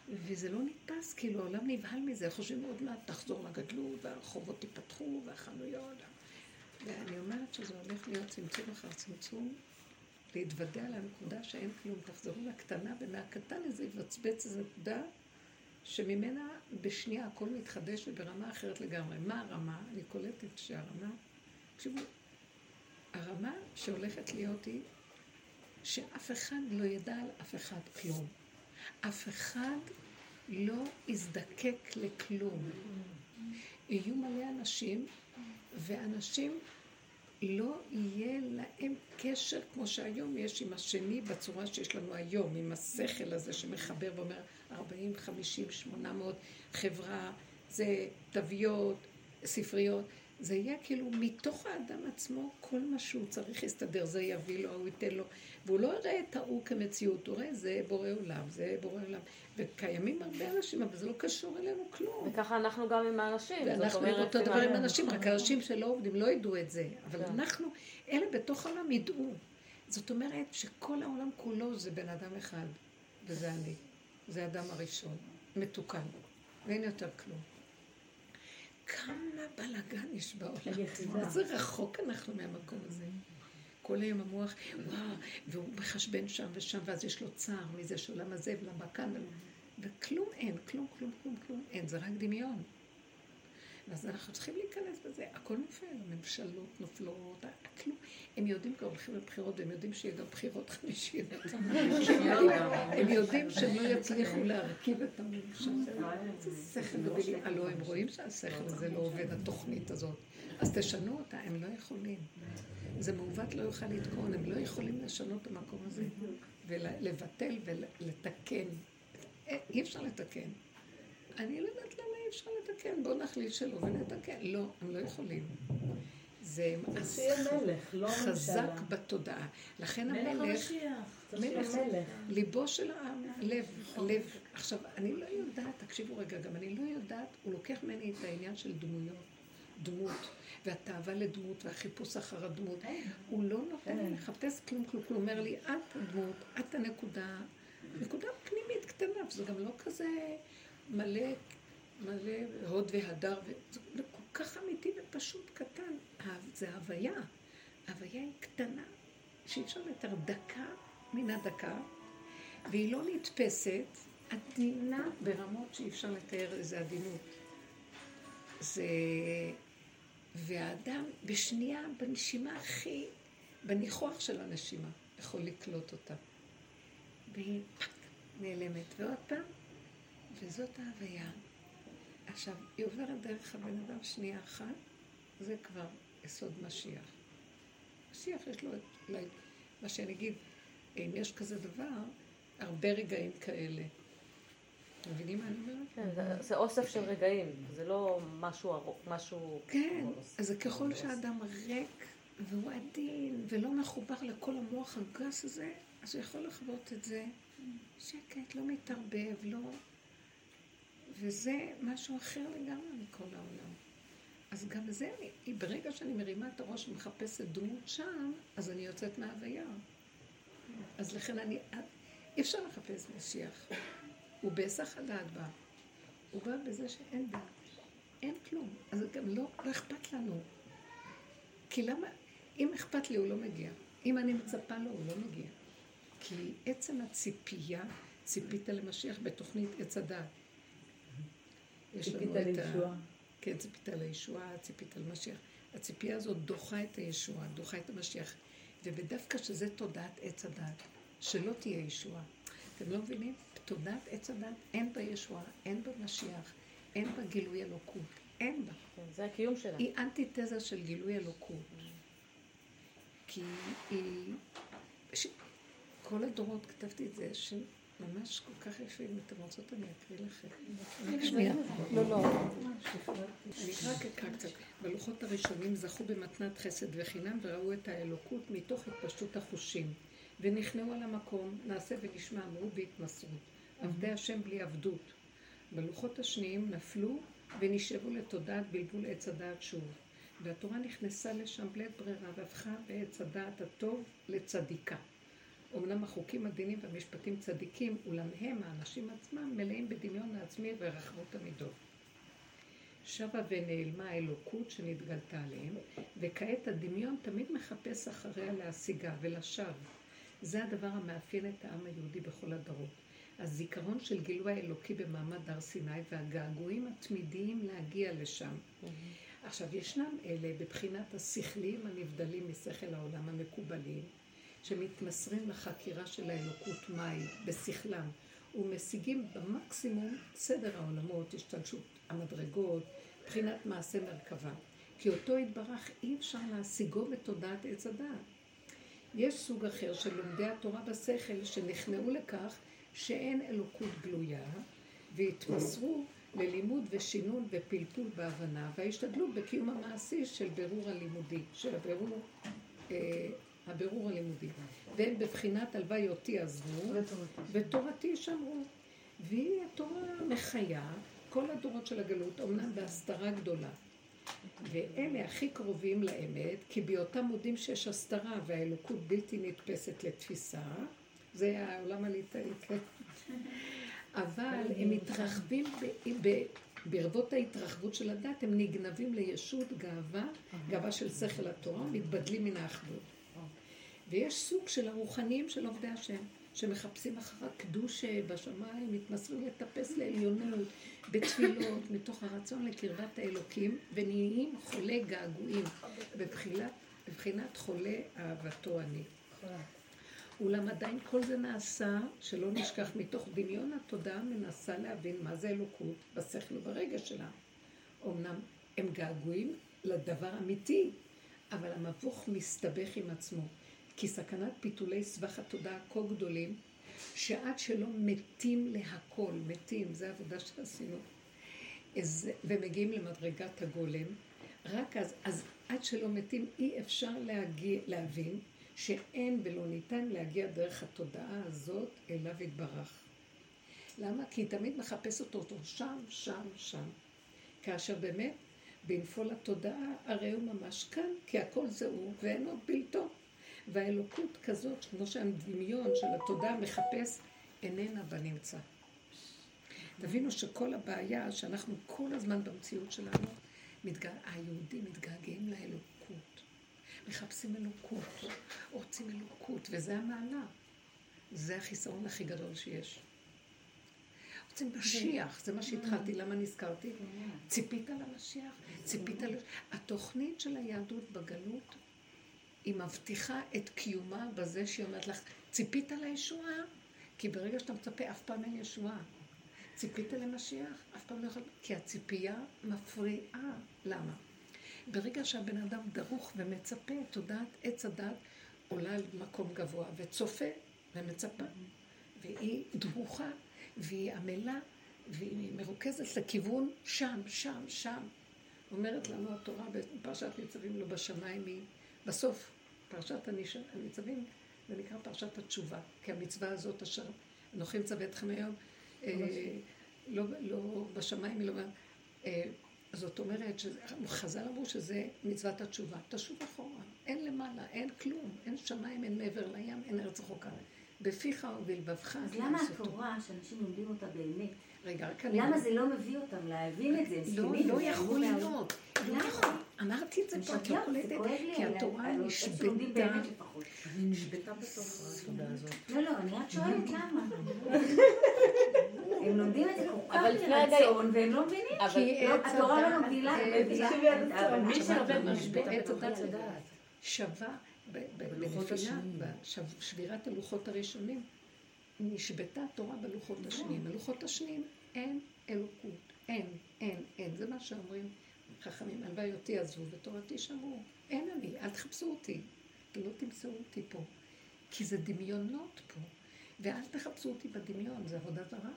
וזה לא נתפס, כאילו העולם נבהל מזה, חושבים עוד מעט תחזור לגדלות, והרחובות ייפתחו, והחנויות. ואני אומרת שזה הולך להיות צמצום אחר צמצום, להתוודע על הנקודה שאין כלום. תחזרו לקטנה, ומהקטן הזה יבצבץ איזו נקודה שממנה בשנייה הכל מתחדש וברמה אחרת לגמרי. מה הרמה? אני קולטת שהרמה, תקשיבו, הרמה שהולכת להיות היא שאף אחד לא ידע על אף אחד כלום. אף אחד לא יזדקק לכלום. יהיו מלא אנשים, ואנשים לא יהיה להם קשר כמו שהיום יש עם השני בצורה שיש לנו היום, עם השכל הזה שמחבר ואומר 40, 50, 800, חברה, זה תוויות, ספריות. זה יהיה כאילו מתוך האדם עצמו, כל מה שהוא צריך להסתדר, זה יביא לו, הוא ייתן לו, והוא לא יראה את ההוא כמציאות, הוא רואה זה בורא עולם, זה בורא עולם. וקיימים הרבה אנשים, אבל זה לא קשור אלינו כלום. וככה אנחנו גם עם האנשים. ואנחנו אותו דבר עם אנשים, רק אנשים שלא עובדים לא ידעו את זה. אבל כן. אנחנו, אלה בתוך העולם ידעו. זאת אומרת שכל העולם כולו זה בן אדם אחד, וזה אני. זה האדם הראשון, מתוקן, ואין יותר כלום. כמה בלאגן יש בעולם. איזה רחוק אנחנו מהמקום הזה. כל היום המוח, וואו, והוא מחשבן שם ושם, ואז יש לו צער מזה שעולם הזה ולמה כאן, וכלום אין, כלום, כלום, כלום, כלום אין, זה רק דמיון. אז אנחנו צריכים להיכנס בזה, הכל נופל, הממשלות נופלות, כלום. הם יודעים כבר הולכים לבחירות, והם יודעים שיהיה גם בחירות חמישיות. הם יודעים שהם לא יצליחו להרכיב את הממשלה. איזה שכל דבילי. הלוא הם רואים שהשכל הזה לא עובד, התוכנית הזאת. אז תשנו אותה, הם לא יכולים. זה מעוות לא יוכל לתקון, הם לא יכולים לשנות את המקום הזה. ולבטל ולתקן. אי אפשר לתקן. אני לא יודעת אפשר לתקן. בואו נחליט שלא ונתקן. לא, הם לא יכולים. זה לא חזק בתודעה. לכן המלך, מלך, ליבו של העם, לב, לב. עכשיו, אני לא יודעת, תקשיבו רגע, גם אני לא יודעת, הוא לוקח ממני את העניין של דמויות, דמות, והתאווה לדמות, והחיפוש אחר הדמות. הוא לא נותן לי לחפש כלום כלום, הוא אומר לי, את הדמות, את הנקודה, נקודה פנימית קטנה, וזה גם לא כזה מלא, מלא הוד והדר, זה כל כך אמיתי ופשוט קטן. זה הוויה. הוויה היא קטנה, שאי אפשר יותר דקה מן הדקה, והיא לא נתפסת, עדינה ברמות שאי אפשר לתאר איזה עדינות. זה... והאדם בשנייה, בנשימה הכי, בניחוח של הנשימה, יכול לקלוט אותה. והיא נעלמת. ועוד פעם, וזאת ההוויה. עכשיו, היא עוברת דרך הבן אדם שנייה אחת, זה כבר יסוד משיח. משיח יש לו את, מה שאני אגיד, אם יש כזה דבר, הרבה רגעים כאלה. מבינים מה אני אומרת? כן, זה, זה אוסף של רגעים, זה לא משהו ארוך, משהו... כן, אז ככל שהאדם ריק והוא עדין ולא מחובר לכל המוח הגס הזה, אז הוא יכול לחוות את זה שקט, לא מתערבב, לא... וזה משהו אחר לגמרי מכל העולם. אז גם זה, אני, ברגע שאני מרימה את הראש ומחפשת דמות שם, אז אני יוצאת מההוויה. אז לכן אני, אי אפשר לחפש משיח. הוא בהיסח הדעת בא. הוא בא בזה שאין דעת. אין כלום. אז גם לא, לא אכפת לנו. כי למה, אם אכפת לי הוא לא מגיע. אם אני מצפה לו הוא לא מגיע. כי עצם הציפייה, ציפית למשיח בתוכנית עץ הדעת. יש לנו את ה... כן, ציפית לישועה, ציפית למשיח. הציפייה הזאת דוחה את הישועה, דוחה את המשיח. ובדווקא שזה תודעת עץ הדעת, שלא תהיה ישועה. אתם לא מבינים? תודעת עץ הדת, אין בה ישועה, אין בה משיח, אין בה גילוי אלוקות, אין בה. כן, זה הקיום שלה. היא אנטיתזה של גילוי אלוקות. כי היא... ש... כל הדורות כתבתי את זה, שממש כל כך יפה, אם אתם רוצות אני אקריא לכם. שנייה. לא, לא. אני אקרא אקרא קצת. בלוחות הראשונים זכו במתנת חסד וחינם וראו את האלוקות מתוך התפשטות החושים. ונכנעו על המקום, נעשה ונשמע, אמרו בהתמסרות. עבדי השם בלי עבדות. בלוחות השניים נפלו ונשאבו לתודעת בלבול עץ הדעת שוב. והתורה נכנסה לשם בלית ברירה והפכה בעץ הדעת הטוב לצדיקה. אמנם החוקים הדינים והמשפטים צדיקים, אולם הם, האנשים עצמם, מלאים בדמיון העצמי ורחבות המידות. שבה ונעלמה האלוקות שנתגלתה עליהם, וכעת הדמיון תמיד מחפש אחריה להשיגה ולשווא. זה הדבר המאפיין את העם היהודי בכל הדורות. הזיכרון של גילוי האלוקי במעמד הר סיני והגעגועים התמידיים להגיע לשם. עכשיו, ישנם אלה בבחינת השכליים הנבדלים משכל העולם המקובלים, שמתמסרים לחקירה של האלוקות מהי בשכלם, ומשיגים במקסימום סדר העולמות, השתלשות המדרגות, מבחינת מעשה מרכבה. כי אותו יתברך אי אפשר להשיגו בתודעת עץ הדעת. יש סוג אחר של לומדי התורה בשכל שנכנעו לכך שאין אלוקות גלויה והתמסרו ללימוד ושינון ופלפול בהבנה וההשתדלות בקיום המעשי של בירור הלימודי, של הבירור, אה, הבירור הלימודי. והם בבחינת הלוואי אותי עזבו ותורתי שמרו. והיא התורה מחיה כל הדורות של הגלות, אמנם בהסתרה גדולה. ואלה הכי קרובים לאמת, כי בהיותם מודים שיש הסתרה והאלוקות בלתי נתפסת לתפיסה, זה העולם הליטאי, כן. אבל הם מתרחבים ברבות ההתרחבות של הדת, הם נגנבים לישות גאווה, גאווה של שכל התורה, מתבדלים מן האחדות. ויש סוג של הרוחניים של עובדי השם, שמחפשים אחר הקדוש בשמיים, מתמסרים לטפס לעליונות, בתפילות, מתוך הרצון לקרבת האלוקים, ונהיים חולי געגועים, בבחינת, בבחינת חולה אהבתו אני. אולם עדיין כל זה נעשה, שלא נשכח, מתוך דמיון התודעה מנסה להבין מה זה אלוקות בשכל וברגע שלה. אמנם הם געגועים לדבר אמיתי, אבל המבוך מסתבך עם עצמו. כי סכנת פיתולי סבך התודעה כה גדולים, שעד שלא מתים להכל, מתים, זו העבודה שעשינו, ומגיעים למדרגת הגולם, רק אז, אז עד שלא מתים אי אפשר להגיע, להבין שאין ולא ניתן להגיע דרך התודעה הזאת אליו יתברך. למה? כי היא תמיד מחפשת אותו שם, שם, שם. כאשר באמת, בנפול התודעה, הרי הוא ממש כאן, כי הכל זה הוא, ואין עוד בלתו. והאלוקות כזאת, כמו שהדמיון של התודעה מחפש, איננה בנמצא. תבינו שכל הבעיה שאנחנו כל הזמן במציאות שלנו, מתגע... היהודים מתגעגעים לאלוקות. מחפשים אלוקות, רוצים אלוקות, וזה המעלה. זה החיסרון הכי גדול שיש. רוצים משיח, זה מה שהתחלתי, למה נזכרתי? ציפית למשיח? ציפית ל... התוכנית של היהדות בגלות היא מבטיחה את קיומה בזה שהיא אומרת לך, ציפית לישועה? כי ברגע שאתה מצפה, אף פעם אין ישועה. ציפית למשיח? אף פעם לא יכול... כי הציפייה מפריעה. למה? ברגע שהבן אדם דרוך ומצפה, תודעת עץ הדת עולה למקום גבוה וצופה ומצפה. והיא דרוכה, והיא עמלה, והיא מרוכזת לכיוון שם, שם, שם. אומרת לנו התורה בפרשת ניצבים לא בשמיים היא בסוף פרשת הניצבים, זה נקרא פרשת התשובה, כי המצווה הזאת אשר אנוכי מצווה אתכם היום, אה, לא, לא בשמיים, לא... אה, זאת אומרת, חז"ל אמרו שזה מצוות התשובה. תשוב אחורה, אין למעלה, אין כלום, אין שמיים, אין מעבר לים, אין ארץ רחוקה. בפיך ובלבבך. אז למה התורה, שאנשים לומדים אותה באמת, רגע, רק אני... למה זה לא מביא אותם להבין את זה? לא, לא יכול להיות. לא יכול. אמרתי את זה פה, את לא קולטת, כי התורה נשבתה. אני נשבתה בתוך התודה הזאת. לא, לא, אני רק שואלת למה. הם לומדים את זה כל כך ברצון, והם לא מבינים. כי התורה לא מגדילה. מי שעובד משבעת אותה שווה בנפילה, בשבירת הלוחות הראשונים, נשבתה התורה בלוחות השניים. בלוחות השניים אין אלוקות, אין, אין, אין. זה מה שאומרים חכמים, הלוואי אותי עזבו ותורתי שמרו. אין אני, אל תחפשו אותי. לא תמצאו אותי פה. כי זה דמיונות פה. ואל תחפשו אותי בדמיון, זה עבודה זרה.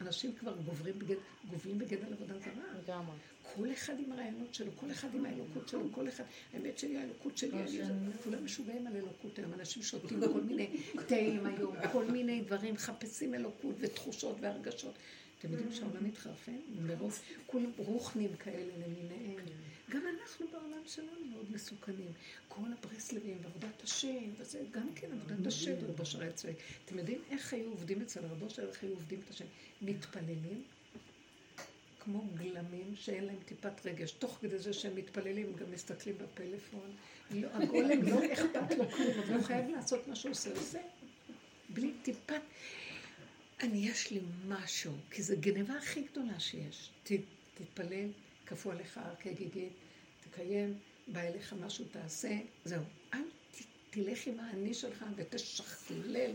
אנשים כבר גוברים בגד, גובלים בגדר עבודה זרה. לגמרי. כל אחד עם הרעיונות שלו, כל אחד עם האלוקות שלו, כל אחד, האמת שלי, האלוקות שלי, אני, כולם משוגעים על אלוקות היום, אנשים שותים כל מיני תאים היום, כל מיני דברים, מחפשים אלוקות ותחושות והרגשות. אתם יודעים שהעולם מתחרפן? מרוב, כולם רוחנים כאלה למיניהם, גם אנחנו בעולם שלנו מאוד מסוכנים. כל הברסלבים ועבודת השם, וזה גם כן עבודת השם, רבו אשר צבאי. אתם יודעים איך היו עובדים אצל רבו אשר, איך היו עובדים את השם? מתפללים, כמו גלמים שאין להם טיפת רגש. תוך כדי זה שהם מתפללים, גם מסתכלים בפלאפון. לא, הגולם לא אכפת לו כלום, אבל הוא חייב לעשות מה שהוא עושה. עושה בלי טיפת... אני, יש לי משהו, כי זו גניבה הכי גדולה שיש. ת, תתפלל, כפו עליך הר כגיגית, תקיים, בא אליך משהו תעשה, זהו. אל ת, תלך עם האני שלך ותשכלל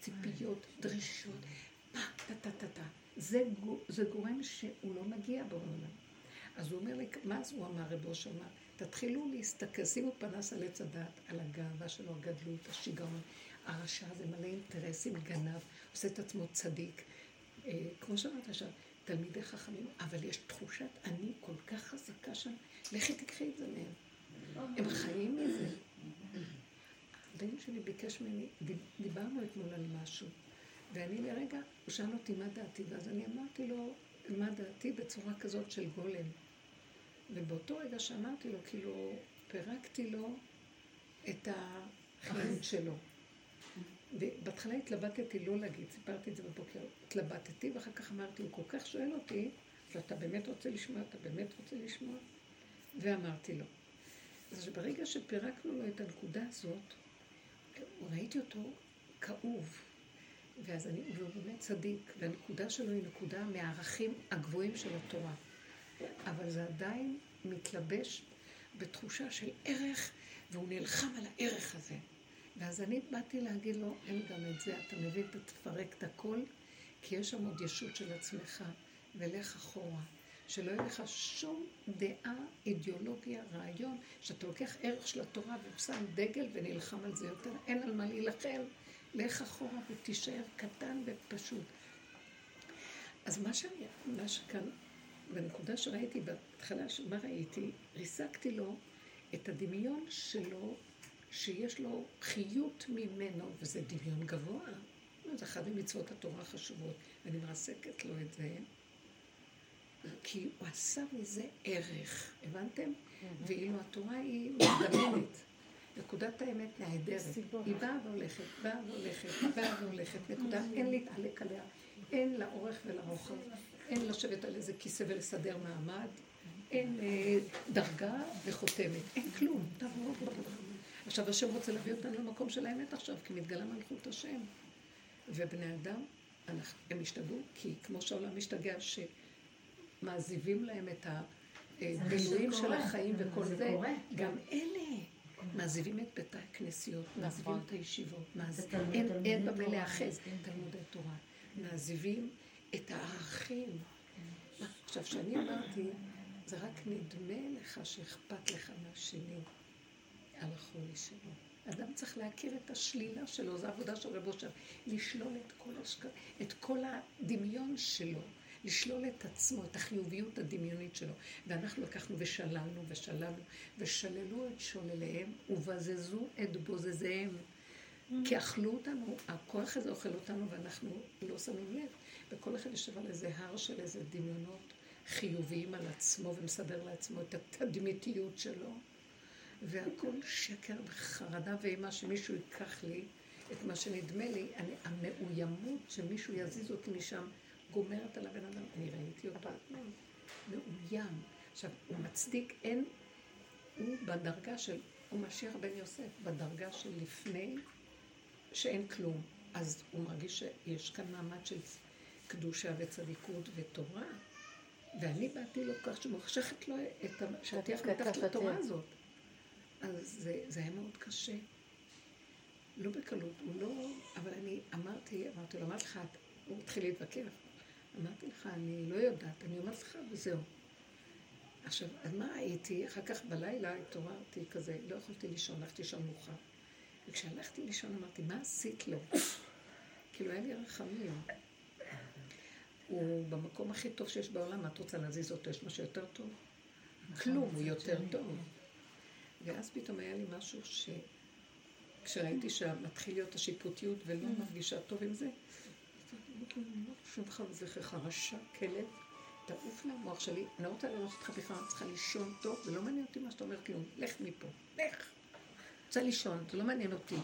ציפיות, דרישות, מה, טה-טה-טה-טה. זה, זה גורם שהוא לא מגיע בעולם. אז הוא אומר לי, מה אז הוא אמר, רבו אושר אמר? תתחילו להסתכל, שימו פנס על עץ הדת, על הגאווה שלו, הגדלות, השיגעון. הרשע הזה מלא אינטרסים, גנב, עושה את עצמו צדיק. אה, כמו שאמרת עכשיו, תלמידי חכמים, אבל יש תחושת אני כל כך חזקה שם, לכי תקחי את זה מהם. הם חיים מזה. הבן שלי ביקש ממני, דיברנו אתמול על משהו, ואני לרגע, הוא שאל אותי מה דעתי, ואז אני אמרתי לו מה דעתי בצורה כזאת של גולם. ובאותו רגע שאמרתי לו, כאילו, פירקתי לו את החיים שלו. ובהתחלה התלבטתי לא להגיד, סיפרתי את זה בבוקר, התלבטתי, ואחר כך אמרתי, הוא כל כך שואל אותי, ואתה באמת רוצה לשמוע, אתה באמת רוצה לשמוע? ואמרתי לו. אז ברגע שפירקנו לו את הנקודה הזאת, ראיתי אותו כאוב, ואז אני, והוא באמת צדיק, והנקודה שלו היא נקודה מהערכים הגבוהים של התורה. אבל זה עדיין מתלבש בתחושה של ערך, והוא נלחם על הערך הזה. ואז אני באתי להגיד לו, אין גם את זה, אתה מבין, אתה תפרק את הכל, כי יש שם עוד ישות של עצמך, ולך אחורה. שלא יהיה לך שום דעה, אידיאולוגיה, רעיון, שאתה לוקח ערך של התורה ושם דגל ונלחם על זה יותר, אין על מה להילחם. לך אחורה ותישאר קטן ופשוט. אז מה, שאני, מה שכאן, בנקודה שראיתי בהתחלה, מה ראיתי? ריסקתי לו את הדמיון שלו שיש לו חיות ממנו, וזה דמיון גבוה. זה אחד ממצוות התורה החשובות, ואני מרסקת לו את זה, כי הוא עשה מזה ערך, הבנתם? ואילו התורה היא מדממת. נקודת האמת נהדרת. היא באה והולכת, באה והולכת, באה והולכת, נקודה, אין להתעלק עליה, אין לה אורך ולרוחב, אין לשבת על איזה כיסא ולסדר מעמד, אין אה, דרגה וחותמת, אין כלום, תעבור ברוך. עכשיו השם רוצה להביא אותנו למקום של האמת עכשיו, כי מתגלה מלכות השם. ובני אדם, הם השתגעו, כי כמו שהעולם משתגע, שמעזיבים להם את הבילויים של החיים וכל זה, גם אלה מעזיבים את בית הכנסיות, מעזיבים נכון. את הישיבות, אין במה להאחז, תלמודי תורה, מעזיבים את הערכים. עכשיו, כשאני אמרתי, זה רק נדמה לך שאכפת לך מהשני. על החולי שלו. אדם צריך להכיר את השלילה שלו, זו עבודה של רבו שם, לשלול את כל, השק... את כל הדמיון שלו, לשלול את עצמו, את החיוביות הדמיונית שלו. ואנחנו לקחנו ושללנו ושללנו, ושללו את שולליהם ובזזו את בוזזיהם. כי אכלו אותנו, הכוח הזה אוכל אותנו ואנחנו לא שמים לב. וכל אחד יושב על איזה הר של איזה דמיונות חיוביים על עצמו ומסדר לעצמו את התדמיתיות שלו. והכל שקר וחרדה ואימה שמישהו ייקח לי את מה שנדמה לי, אני, המאוימות שמישהו יזיז אותי משם גומרת על הבן אדם. אני ראיתי אותו מאוים. עכשיו, הוא מצדיק, אין, הוא בדרגה של, הוא משיח בן יוסף, בדרגה של לפני שאין כלום. אז הוא מרגיש שיש כאן מעמד של קדושה וצדיקות ותורה. ואני באתי לו כך שמוחשכת לו את השטיח מתחת לתורה הזאת. אז זה, זה היה מאוד קשה. לא בקלות, הוא לא... אבל אני אמרתי, אמרתי לו, אמרתי לך, הוא התחיל להתווכח. אמרתי לך, אני לא יודעת, אני אומרת לך וזהו. עכשיו, אז מה הייתי? אחר כך בלילה התעוררתי כזה, לא יכולתי לישון, הלכתי לישון מאוחר. וכשהלכתי לישון אמרתי, מה עשית לו? כאילו, היה לי רחמים. הוא במקום הכי טוב שיש בעולם, מה את רוצה להזיז אותו? יש משהו יותר טוב? כלום, הוא יותר טוב. ואז פתאום היה לי משהו ש... כשראיתי שמתחיל להיות השיפוטיות ולא mm. מרגישה טוב עם זה, שמך וזכרך רשע, כלב, תעוף מהמוח שלי, אני לא רוצה לראות אותך בכלל, אני צריכה לישון טוב, ולא מעניין אותי מה שאתה אומר כלום, לך מפה, לך. רוצה לישון, זה לא מעניין אותי.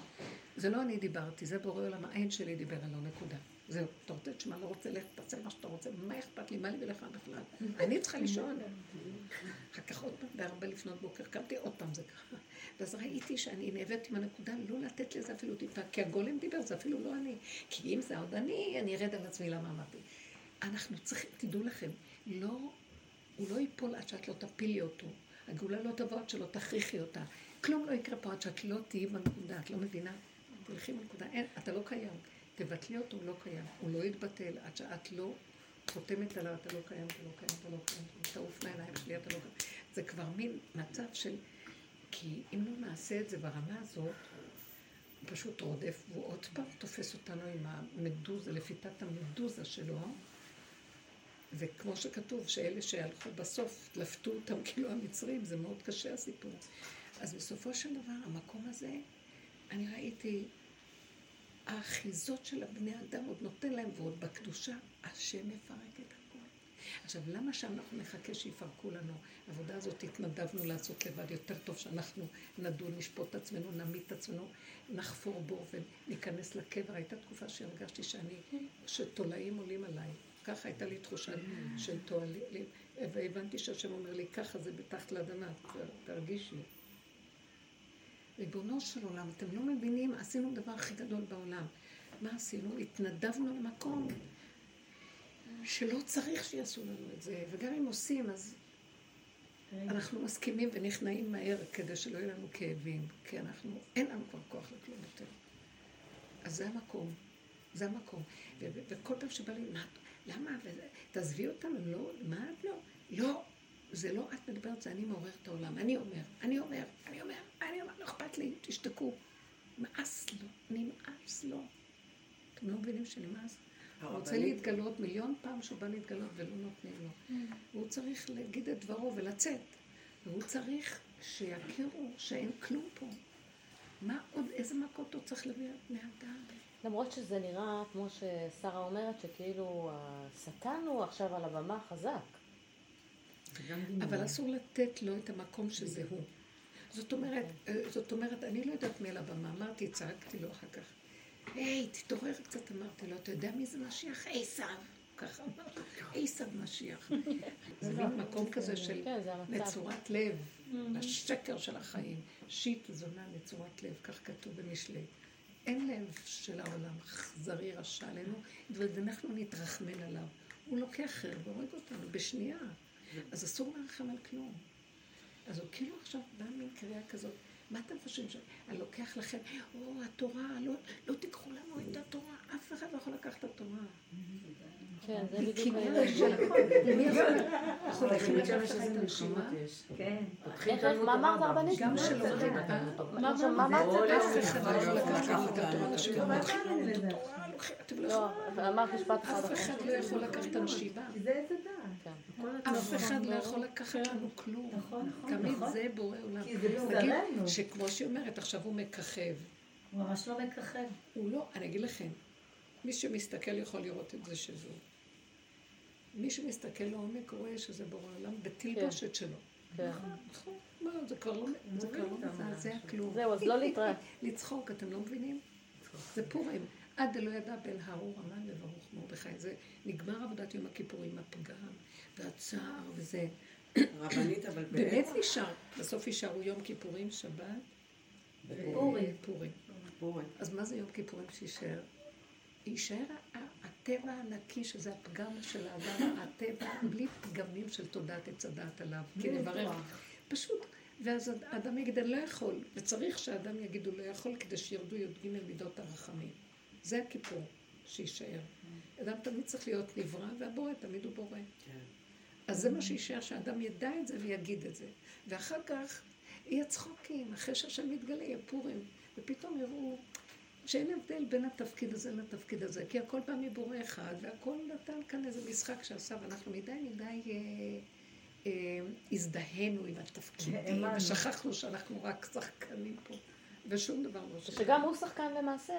זה לא אני דיברתי, זה בורא עולם, העין שלי דיבר עליו, נקודה. זהו, אתה רוצה, תשמע, לא רוצה, לך, תעשה מה שאתה רוצה, מה אכפת לי, מה לי ולך בכלל? אני צריכה לישון. אחר כך עוד פעם, בארבע לפנות בוקר, קמתי, עוד פעם זה ככה. ואז ראיתי שאני נאבדת עם הנקודה, לא לתת לזה אפילו טיפה, כי הגולם דיבר, זה אפילו לא אני. כי אם זה עוד אני, אני ארד על עצמי, למה אמרתי? אנחנו צריכים, תדעו לכם, לא, הוא לא ייפול עד שאת לא תפילי אותו. הגאולה לא תבוא עד שלא תכריחי אותה. כלום לא יקרה פה עד שאת לא תהיי בנקודה, את לא מבינה? תלכי בנקודה, אין, אתה לא קיים. תבטלי אותו, הוא לא קיים. הוא לא יתבטל עד שאת לא חותמת עליו, אתה לא קיים, אתה לא קיים, אתה לא קיים, תעוף מהעיניים שלי, אתה לא קיים. זה כבר מין מצב של... כי אם לא נעשה את זה ברמה הזאת, הוא פשוט רודף, והוא עוד פעם תופס אותנו עם המדוזה, לפיתת המדוזה שלו. וכמו שכתוב, שאלה שהלכו בסוף, לפתו אותם כאילו המצרים, זה מאוד קשה הסיפור. אז בסופו של דבר, המקום הזה, אני ראיתי, האחיזות של הבני אדם עוד נותן להם, ועוד בקדושה, השם מפרק את הכול. עכשיו, למה שאנחנו נחכה שיפרקו לנו? העבודה הזאת התנדבנו לעשות לבד, יותר טוב שאנחנו נדון, נשפוט את עצמנו, נמית את עצמנו, נחפור בו וניכנס לקבר. הייתה תקופה שהרגשתי שאני, שתולעים עולים עליי. ככה הייתה לי תחושה של תועלים, והבנתי שהשם אומר לי, ככה זה בתחת לאדמה, תרגישי. ריבונו של עולם, אתם לא מבינים, עשינו דבר הכי גדול בעולם. מה עשינו? התנדבנו למקום שלא צריך שיעשו לנו את זה, וגם אם עושים, אז אנחנו מסכימים ונכנעים מהר כדי שלא יהיו לנו כאבים, כי אנחנו, אין לנו כבר כוח לכלום יותר. אז זה המקום, זה המקום. וכל פעם שבא לי, מה, למה? תעזבי אותנו, לא, מה את לא? לא, זה לא את מדברת, זה אני מעורר את העולם. אני אומר, אני אומר, אני אומר, אני אומר, לא אכפת לי, תשתקו. נמאס לו, נמאס לו. אתם לא מבינים שנמאס? הוא רוצה להתגלות מיליון פעם שהוא בא להתגלות ולא נותנים לו. Mm. הוא צריך להגיד את דברו ולצאת. והוא צריך שיכירו שאין כלום פה. מה עוד, איזה מכות הוא צריך להביא לבני אדם? למרות שזה נראה, כמו ששרה אומרת, שכאילו השטן הוא עכשיו על הבמה חזק. אבל אסור לתת לו את המקום שזה הוא. זאת אומרת, אה, זאת אומרת, אני לא יודעת מי על הבמה, אמרתי, צעקתי לו אחר כך. היי, תתעורר קצת, אמרתי לו, אתה יודע מי זה משיח? עשיו. ככה אמרתי, עשיו משיח. זה מין מקום כזה של כן, נצורת לב, השקר של החיים. שיט זונה נצורת לב, כך כתוב במשלי. אין לב של העולם, אכזרי רשע עלינו, ואנחנו נתרחמן עליו. הוא לוקח חרב והורג אותנו בשנייה. אז אסור לרחם על כלום. אז הוא כאילו עכשיו בא מין קריאה כזאת. מה אתם חושבים? שאני לוקח לכם, או, התורה, לא, לא תיקחו לנו את התורה, אף אחד לא יכול לקחת את התורה. כן, זה בדיוק מי יכול לקחת את הנשימה? כן. מה אמרת הרבנית? גם שלא מה אמרת? אף אחד לא יכול לקחת את התורה, אנשים לוקחים לנו את התורה, אתם לא לא, אמרת משפט אחד אף אחד לא יכול לקחת את הנשימה. זה. אף אחד לא יכול לקחת לנו כלום. נכון, נכון, תמיד נכון. זה בורא עולם. כי זה נגיד בשרנו. שכמו שהיא אומרת, עכשיו הוא מככב. הוא ממש לא מככב. הוא לא, אני אגיד לכם, מי שמסתכל יכול לראות את זה שזו. מי שמסתכל לעומק רואה שזה בורא עולם בתלבושת שלו. כן. נכון, כבר לא זה כבר לא מזעזע כלום. זהו, אז לא להתראה. לצחוק, אתם לא מבינים? זה פורים. עד דלא ידע בן הארור המן וברוך מרדכי. זה נגמר עבודת יום הכיפורים, הפגם והצער וזה. רבנית, אבל באמת. נשאר, בסוף יישארו יום כיפורים, שבת פורים. פורים. אז מה זה יום כיפורים שיישאר? יישאר הטבע הנקי, שזה הפגם של האדם, הטבע בלי פגמים של תודעת עץ הדעת עליו. כי נברר, פשוט. ואז האדם יגיד, אני לא יכול, וצריך שהאדם יגיד, הוא לא יכול, כדי שירדו י"ג מידות הרחמים. זה הכיפור שיישאר. אדם תמיד צריך להיות נברא, והבורא תמיד הוא בורא. כן. אז זה מה שיישאר, שהאדם ידע את זה ויגיד את זה. ואחר כך יהיה צחוקים, אחרי שהשם מתגלה, יהיה פורים. ופתאום יראו שאין הבדל בין התפקיד הזה לתפקיד הזה, כי הכל בא מבורא אחד, והכל נתן כאן איזה משחק שעשה, ואנחנו מדי מדי אה, אה, הזדהינו עם התפקידים. ושכחנו שאנחנו רק שחקנים פה, ושום דבר לא שכחנו. שגם הוא שחקן למעשה,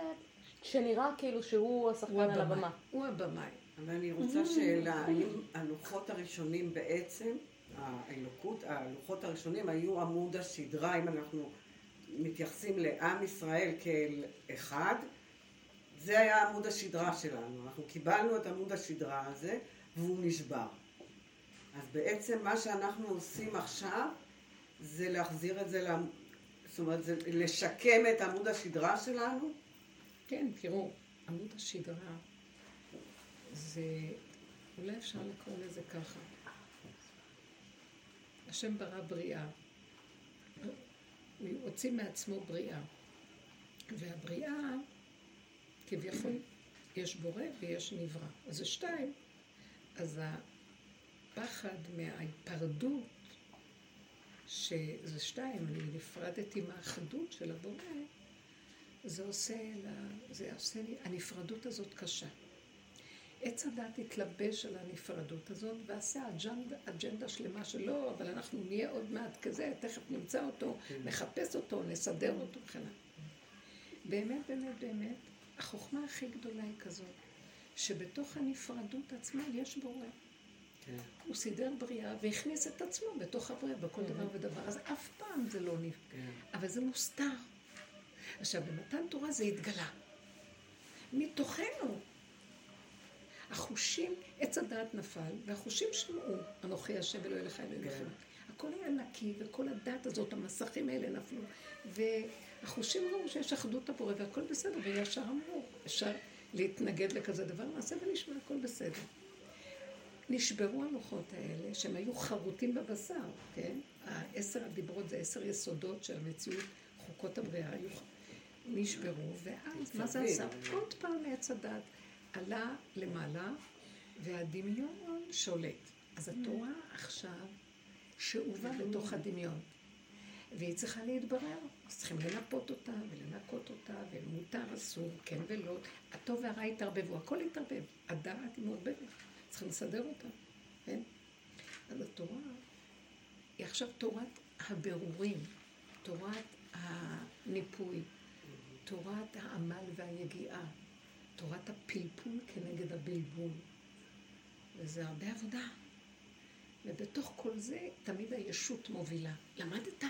שנראה כאילו שהוא השחקן הוא על. הבמה. הוא הבמאי. אבל אני רוצה שאלה, האם הלוחות הראשונים בעצם, האלוקות, הלוחות הראשונים היו עמוד השדרה, אם אנחנו מתייחסים לעם ישראל כאל אחד, זה היה עמוד השדרה שלנו. אנחנו קיבלנו את עמוד השדרה הזה, והוא נשבר. אז בעצם מה שאנחנו עושים עכשיו, זה להחזיר את זה. זאת אומרת, זה לשקם את עמוד השדרה שלנו. כן, תראו, עמוד השדרה זה, אולי אפשר לקרוא לזה ככה. השם ברא בריאה. הוא הוציא מעצמו בריאה. והבריאה, כביכול, יש בורא ויש נברא. אז זה שתיים. אז הפחד מההיפרדות, שזה שתיים, אני נפרדתי מהאחדות של הבורא, זה עושה, לה, זה עושה לי, הנפרדות הזאת קשה. עץ הדת התלבש על הנפרדות הזאת ועשה אג'נדה, אג'נדה שלמה שלא, אבל אנחנו נהיה עוד מעט כזה, תכף נמצא אותו, כן. נחפש אותו, נסדר אותו וכן הלאה. באמת, באמת, באמת, החוכמה הכי גדולה היא כזאת, שבתוך הנפרדות עצמה יש בורא. כן. הוא סידר בריאה והכניס את עצמו בתוך הבריאה, בכל דבר ודבר. אז אף פעם זה לא נפ... כן. אבל זה מוסתר. עכשיו, במתן תורה זה התגלה. מתוכנו. החושים, עץ הדעת נפל, והחושים שמעו, אנוכי השם אלוהי לך אלוהי לכם. הכל היה נקי, וכל הדעת הזאת, המסכים האלה נפלו. והחושים ראו שיש אחדות הבורא, והכל בסדר, וישר אמרו, אפשר להתנגד לכזה דבר, נעשה ונשמע, הכל בסדר. נשברו הלוחות האלה, שהם היו חרוטים בבשר, כן? העשר הדיברות זה עשר יסודות של המציאות, חוקות הבריאה, היו נשברו, ואז מה זה עשה? עוד פעם עץ הדת עלה למעלה, והדמיון שולט. אז התורה עכשיו שאובה בתוך הדמיון. והיא צריכה להתברר, אז צריכים לנפות אותה ולנקות אותה, ומותר, אסור, כן ולא. הטוב והרע התערבבו, הכל התערבב. הדעת היא מעורבבת, צריכים לסדר אותה, כן? אז התורה היא עכשיו תורת הבירורים, תורת הניפוי, תורת העמל והיגיעה, תורת הפלפול כנגד הבלבול. וזה הרבה עבודה. ובתוך כל זה תמיד הישות מובילה. למדת?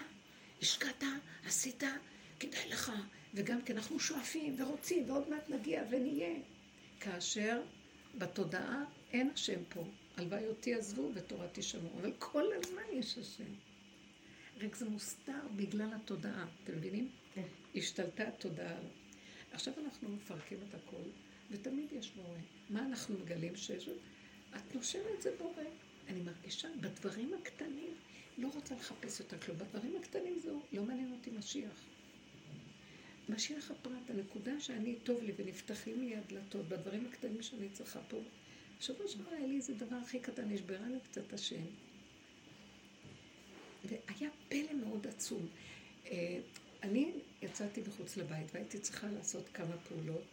השקעת? עשית? כדאי לך. וגם כי אנחנו שואפים ורוצים ועוד מעט נגיע ונהיה. כאשר בתודעה אין השם פה. הלוואי אותי עזבו ותורתי שמעו. אבל כל הזמן יש השם. רק זה מוסתר בגלל התודעה. אתם מבינים? כן. השתלטה התודעה. עכשיו אנחנו מפרקים את הכל, ותמיד יש בורא. מה אנחנו מגלים שיש? את נושמת זה בורא. אני מרגישה בדברים הקטנים, לא רוצה לחפש יותר כלום. בדברים הקטנים זהו, לא מעניין אותי משיח. משיח הפרט, הנקודה שאני, טוב לי ונפתחים לי הדלתות, בדברים הקטנים שאני צריכה פה. שבוע שעבר היה לי איזה דבר הכי קטן, נשברה לי קצת השם. והיה פלא מאוד עצום. אני יצאתי מחוץ לבית והייתי צריכה לעשות כמה פעולות,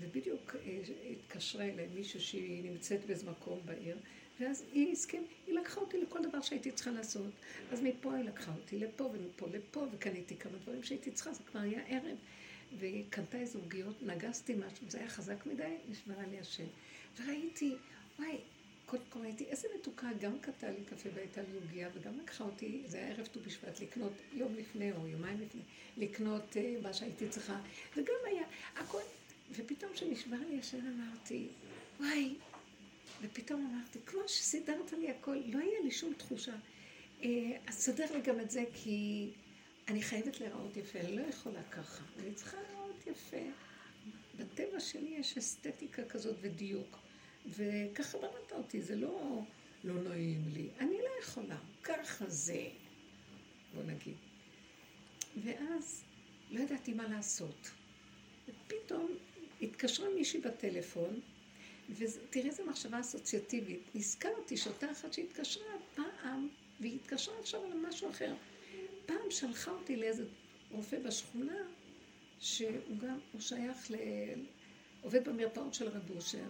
ובדיוק אה, התקשרה אליי מישהו שהיא נמצאת באיזה מקום בעיר, ואז היא הסכים, היא לקחה אותי לכל דבר שהייתי צריכה לעשות. אז מפה היא לקחה אותי לפה ומפה לפה, וקניתי כמה דברים שהייתי צריכה, זה כבר היה ערב. והיא קנתה איזה עוגיות, נגסתי משהו, זה היה חזק מדי, נשברה לי השם. וראיתי, וואי, קודם כל ראיתי איזה מתוקה, גם קטעה לי קפה והייתה לי עוגיה, וגם לקחה אותי, זה היה ערב ט"ו בשבט, לקנות יום לפני או יומיים לפני, לקנות uh, מה שהייתי צריכה, וגם היה, הכל, ופתאום כשנשבר לי השם אמרתי, וואי, ופתאום אמרתי, כמו שסידרת לי הכל, לא היה לי שום תחושה. Uh, אז סדר לי גם את זה, כי אני חייבת להיראות יפה, אני לא יכולה ככה, אני צריכה להיראות יפה. בטבע שלי יש אסתטיקה כזאת ודיוק. וככה בראת אותי, זה לא לא נעים לי. אני לא יכולה, ככה זה, בוא נגיד. ואז לא ידעתי מה לעשות. ופתאום התקשרה מישהי בטלפון, ותראי איזה מחשבה אסוציאטיבית. נזכרתי שאותה אחת שהתקשרה פעם, והיא התקשרה עכשיו על משהו אחר. פעם שלחה אותי לאיזה רופא בשכונה, שהוא גם, הוא שייך ל... עובד במרפאות של רב אושר,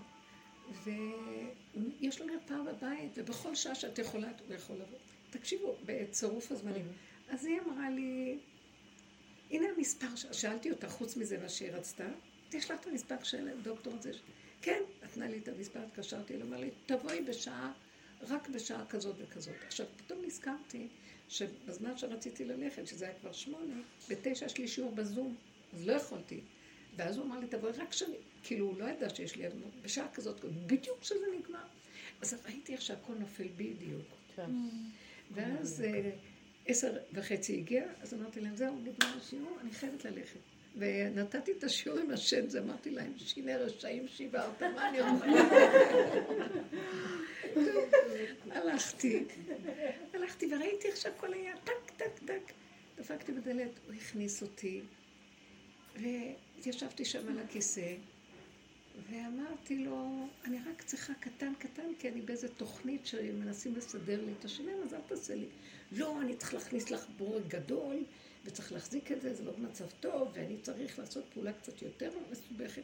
ויש לו מרפאה בבית, ובכל שעה שאת יכולה, הוא יכול לבוא. תקשיבו, בצירוף הזמנים. אז היא אמרה לי, הנה המספר, שאלתי אותה, חוץ מזה מה שהיא רצתה, יש לך את המספר של דוקטור הזה. כן, נתנה לי את המספר, התקשרתי, הוא אמר לי, תבואי בשעה, רק בשעה כזאת וכזאת. עכשיו, פתאום נזכרתי שבזמן שרציתי ללכת, שזה היה כבר שמונה, בתשע יש לי שיעור בזום, אז לא יכולתי. ואז הוא אמר לי, תבואי רק שאני, כאילו, הוא לא ידע שיש לי, בשעה כזאת, בדיוק כשזה נגמר. אז ראיתי איך שהכל נופל בדיוק. כן. ואז אה, עשר וחצי הגיע, אז אמרתי להם, זהו, נגמר השיעור, אני חייבת ללכת. ונתתי את השיעור עם השם, זה אמרתי להם, שיני רשעים שיברת, מה אני אומרת? הלכתי, הלכתי וראיתי איך שהכל היה טק, טק, טק. דפקתי בדלת, הוא הכניס אותי, והתיישבתי שם על הכיסא, ואמרתי לו, אני רק צריכה קטן קטן, כי אני באיזה תוכנית שמנסים לסדר לי את השיניים, אז אל תעשה לי. לא, אני צריך להכניס לך בורג גדול, וצריך להחזיק את זה, זה לא במצב טוב, ואני צריך לעשות פעולה קצת יותר מסובכת.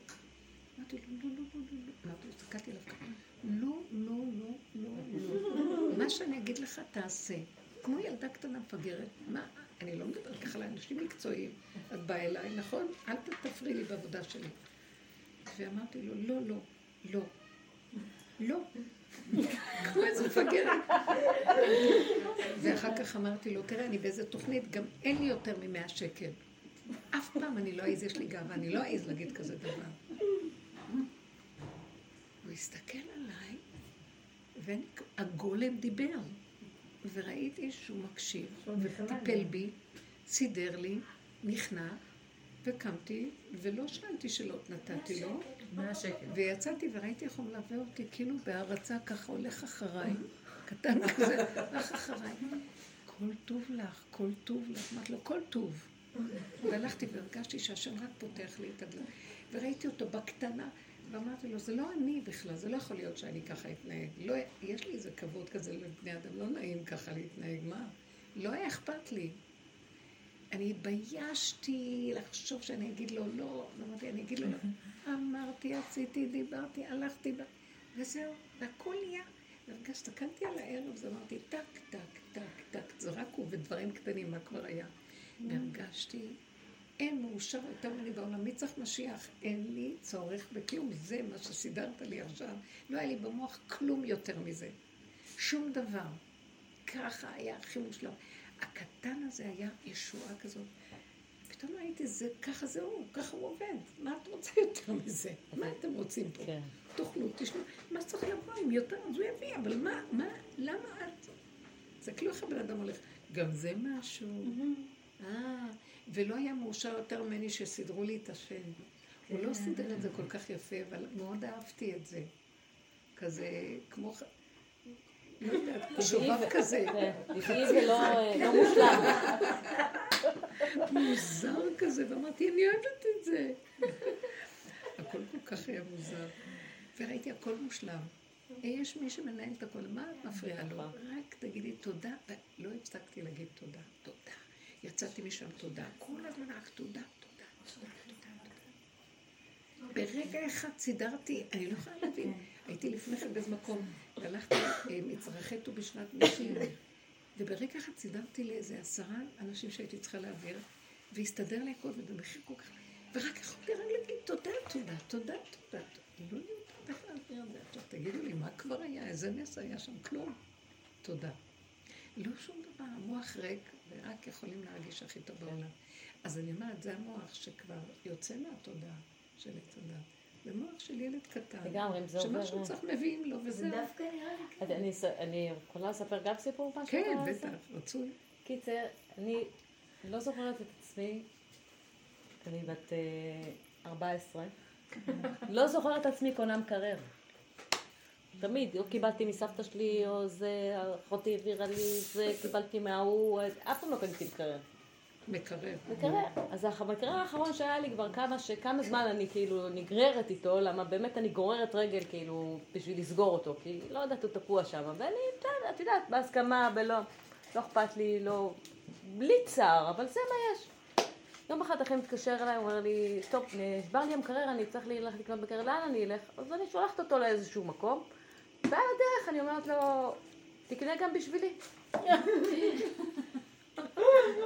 אמרתי לו, לא, לא, לא, לא, לא. אמרתי לו, הסתכלתי עליו ככה, לא, לא, לא, לא, לא. מה שאני אגיד לך, תעשה. כמו ילדה קטנה מפגרת, מה, אני לא מדברת ככה לאנשים מקצועיים. את באה אליי, נכון? אל תפריעי לי בעבודה שלי. ואמרתי לו, לא, לא, לא, לא. כמו איזה מפגרת. ואחר כך אמרתי לו, תראה, אני באיזה תוכנית, גם אין לי יותר ממאה שקל. אף פעם אני לא אעז, יש לי גאווה, אני לא אעז להגיד כזה דבר. הוא הסתכל עליי, והגולם דיבר, וראיתי שהוא מקשיב, וטיפל בי, סידר לי, נכנע, וקמתי, ולא שאלתי שאלות נתתי לו, ויצאתי וראיתי איך הוא מלווה אותי, כאילו בהערצה ככה הולך אחריי, קטן כזה, הולך אחריי. כל טוב לך, כל טוב לך, אמרתי לו, כל טוב. והלכתי והרגשתי שהשם רק פותח לי את הדלת. וראיתי אותו בקטנה, ואמרתי לו, זה לא אני בכלל, זה לא יכול להיות שאני ככה אתנהג. לא, יש לי איזה כבוד כזה לבני אדם, לא נעים ככה להתנהג, מה? לא היה אכפת לי. אני התביישתי לחשוב שאני אגיד לו לא, אמרתי, אני אגיד לו לא. אמרתי, עשיתי, דיברתי, הלכתי, וזהו, והכל נהיה. הסתכלתי על הערב, אז אמרתי, טק, טק, טק, טק, זרקו ודברים קטנים, מה כבר היה. והרגשתי, אין מאושר יותר ממני בעולם, מי צריך משיח? אין לי צורך בכלום, זה מה שסידרת לי עכשיו. לא היה לי במוח כלום יותר מזה. שום דבר. ככה היה הכי מושלם. הקטן הזה היה ישועה כזאת. פתאום ראיתי, זה, ככה זה הוא, ככה הוא עובד. מה את רוצה יותר מזה? מה אתם רוצים פה? כן. תאכלו, תשמעו, מה צריך לבוא עם יותר, אז הוא יביא, אבל מה, מה, למה את? זה כאילו איך הבן אדם הולך, גם זה משהו. אה, ולא היה מאושר יותר ממני שסידרו לי את השם. הוא לא כן. סידר את זה כל כך יפה, אבל מאוד אהבתי את זה. כזה, כמו לא יודעת, שובב כזה. טבעי ולא לא מושלם. מוזר כזה, ואמרתי, אני אוהבת את זה. הכל כל כך היה מוזר. וראיתי הכל מושלם. יש מי שמנהל את הכל, מה את מפריעה לו? רק תגידי תודה, ולא הפסקתי להגיד תודה, תודה. יצאתי משם תודה, כל הזמן רק תודה, תודה, תודה, תודה. ברגע אחד סידרתי, אני לא יכולה להבין. הייתי לפני כן באיזה מקום, הלכתי אה, מצרכי ט"ו בשנת נשים, וברגע אחד סידרתי לאיזה עשרה אנשים שהייתי צריכה להעביר, והסתדר לי הכל, ובמחיר כל כך... ורק יכולתי רק להגיד תודה, תודה, תודה, תודה. לא יודעת איך להעביר את זה. עכשיו תגידו לי, מה כבר היה? איזה נס היה שם? כלום. תודה. לא שום דבר, המוח ריק, ורק יכולים להרגיש הכי טוב בעולם. אז אני אומרת, זה המוח שכבר יוצא מהתודעה של עץ הדת. במוח של ילד קטן. לגמרי, אם זה עובר... שמשהו צריך מביאים לו וזהו. זה דווקא נראה לי אני יכולה לספר גם סיפור משהו? כן, בטח, רצוי. קיצר, אני לא זוכרת את עצמי, אני בת 14, אה, לא זוכרת את עצמי קונה מקרר. תמיד, או קיבלתי מסבתא שלי, או זה, אחותי העבירה לי, זה, קיבלתי מההוא, אף פעם לא קניתי מקרר. מקרר. מקרר. אז המקרר האחרון שהיה לי כבר כמה, שכמה זמן אני כאילו נגררת איתו, למה באמת אני גוררת רגל כאילו בשביל לסגור אותו, כי לא יודעת, הוא תקוע שם, ואני, את יודעת, בהסכמה, ולא, לא אכפת לי, לא, בלי צער, אבל זה מה יש. יום אחד אחי מתקשר אליי, הוא אומר לי, טוב, נשבר לי המקרר, אני צריך ללכת לקנות מקרר, לאן אני אלך? אז אני שולחת אותו לאיזשהו מקום, ועל הדרך אני אומרת לו, תקנה גם בשבילי.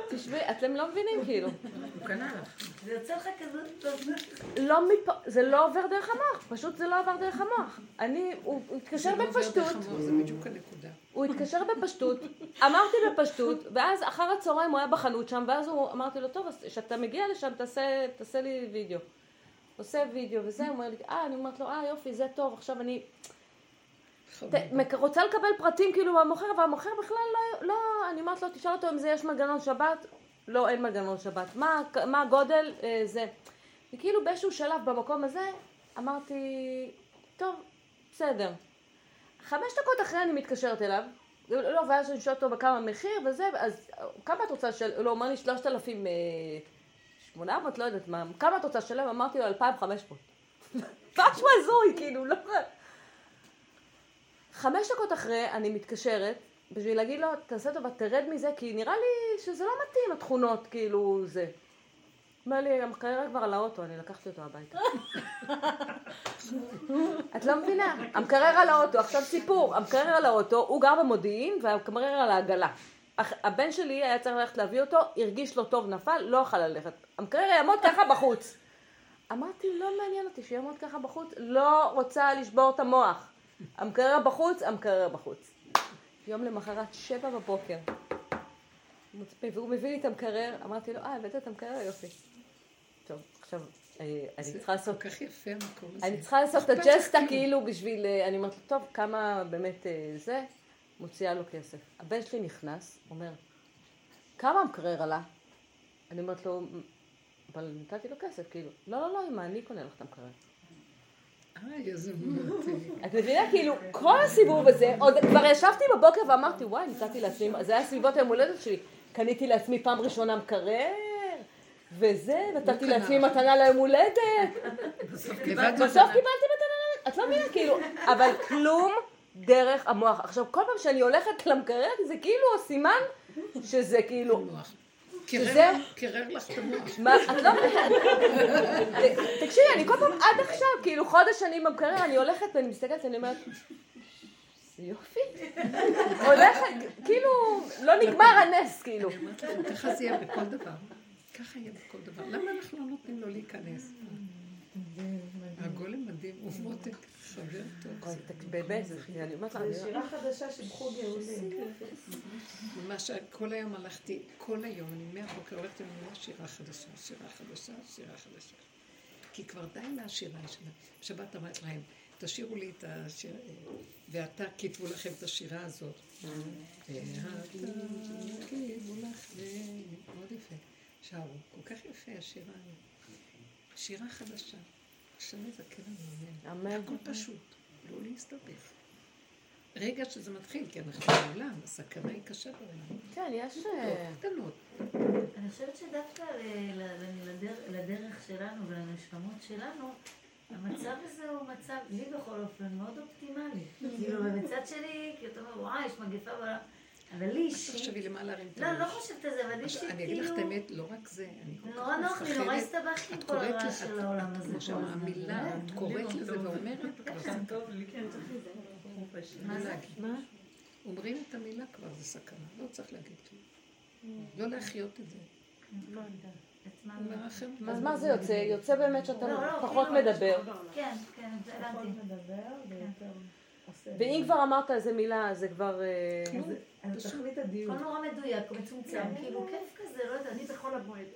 תשמעי, אתם לא מבינים כאילו. הוא קנה לך. זה יוצא לך כזאת... לא מפה, זה לא עובר דרך המוח, פשוט זה לא עבר דרך המוח. אני, הוא התקשר זה לא עובר בפשטות, דרך המוח, זה בדיוק הנקודה. הוא התקשר בפשטות, אמרתי בפשטות, ואז אחר הצהריים הוא היה בחנות שם, ואז הוא, אמרתי לו, טוב, כשאתה מגיע לשם תעשה, תעשה לי וידאו. עושה וידאו וזה, הוא אומר לי, אה, אני אומרת לו, אה, יופי, זה טוב, עכשיו אני רוצה לקבל פרטים כאילו מהמוכר, והמוכר בכלל לא, לא, אני אומרת לו, תשאל אותו אם זה יש מנגנון שבת, לא, אין מנגנון שבת. מה, מה הגודל? אה, זה. וכאילו באיזשהו שלב במקום הזה, אמרתי, טוב, בסדר. חמש דקות אחרי אני מתקשרת אליו, לא, ואז אני שואלת אותו בכמה מחיר וזה, אז כמה את רוצה לשלם? לא, הוא אומר לי שלושת אלפים שמונה מאות, לא יודעת מה, כמה את רוצה לשלם? אמרתי לו אלפיים חמש מאות. משהו הזוי, כאילו, לא... חמש דקות אחרי אני מתקשרת בשביל להגיד לו, תעשה טובה, תרד מזה, כי נראה לי שזה לא מתאים, התכונות, כאילו, זה. אומר לי, המקרר כבר על האוטו, אני לקחתי אותו הביתה. את לא מבינה, המקרר על האוטו, עכשיו סיפור, המקרר על האוטו, הוא גר במודיעין והמקרר על העגלה. הבן שלי היה צריך ללכת להביא אותו, הרגיש לו טוב, נפל, לא יכל ללכת. המקרר יעמוד ככה בחוץ. אמרתי, לא מעניין אותי שיעמוד ככה בחוץ, לא רוצה לשבור את המוח. המקרר בחוץ, המקרר בחוץ. יום למחרת, שבע בבוקר. והוא מביא לי את המקרר, אמרתי לו, אה, הבאת את המקרר? יופי. טוב, עכשיו, אה, אני זה צריכה לעשות כל כך יפה המקום הזה. אני צריכה לעשות את הג'סטה כאילו. כאילו בשביל, אה, אני אומרת לו, טוב, כמה באמת אה, זה, מוציאה לו כסף. הבן שלי נכנס, אומר, כמה המקרר עלה? אני אומרת לו, אבל נתתי לו כסף, כאילו, לא, לא, לא, אמא, אני קונה לך את המקרר. איי, איזה מותי. את מבינה, כאילו, כל הסיבוב הזה, עוד כבר ישבתי בבוקר ואמרתי, וואי, נתתי לעצמי, זה היה סביבות היום הולדת שלי, קניתי לעצמי פעם ראשונה מקרר, וזה, נתתי קנה. לעצמי מתנה ליום הולדת. בסוף קיבלתי מתנה, את לא מבינה, כאילו, אבל כלום דרך המוח. עכשיו, כל פעם שאני הולכת למקרר, זה כאילו סימן שזה כאילו, קירר- לך את המוח. מה, את לא מבינה. תקשיבי, אני כל פעם עד עכשיו, כאילו חודש אני במקרר, אני הולכת ואני מסתכלת, אני אומרת, זה יופי. הולכת, כאילו, לא נגמר הנס, כאילו. אני אומרת לכם, ככה זה יהיה בכל דבר. ככה יהיה בכל דבר. למה אנחנו לא נותנים לו להיכנס? הגולם מדהים, הוא מותק, באמת, זה- אני אומרת לך, זו שירה חדשה של חוג יהודי. ממש כל היום הלכתי, כל היום, אני מהבוקר הולכת עם מילה שירה חדשה, שירה חדשה, שירה חדשה. כי כבר די מהשירה שלה. בשבת אמרת להם, תשאירו לי את השיר, ואתה כתבו לכם את השירה הזאת. ואתה כתבו לכם, מאוד יפה. שרו, כל כך יפה השירה הזאת. שירה חדשה. השם יזכה לנו, אמן. אמן. הכל פשוט, לא להסתבך. רגע שזה מתחיל, כי אנחנו בעולם, הסכנה היא קשה בעולם. כן, יש... אה, קטנות. אני חושבת שדווקא לדרך שלנו ולנשמות שלנו, המצב הזה הוא מצב, לי בכל אופן, מאוד אופטימלי. כאילו, ומצד שני, כי אתה אומר, וואי, יש מגפה בעולם. אבל לי אישית, תחשבי למה להרים את לא, הראש. לא חושבת על זה, אבל לי אישית, עכשיו, אני אגיד לך את כאילו, האמת, לא רק זה, נורא נוח לי, נורא. הסתבכתי עם כל הרעש של העולם הזה. כמו כל שאמרה הזמן. המילה, את קוראת לזה ואומרת, מה זה? מה? אומרים את המילה כבר, זה סכנה, לא צריך להגיד כלום. לא להחיות את זה. לא. אז מה זה יוצא? יוצא באמת שאתה לא, לא, פחות כאילו, מדבר. כן, כן, הבנתי. מדבר ויותר עושה. ואם כבר אמרת איזה מילה, זה כבר... אה, הדיון. הכל נורא מדויק, מצומצם, כאילו כיף כזה, לא יודעת, אני בחול המועד.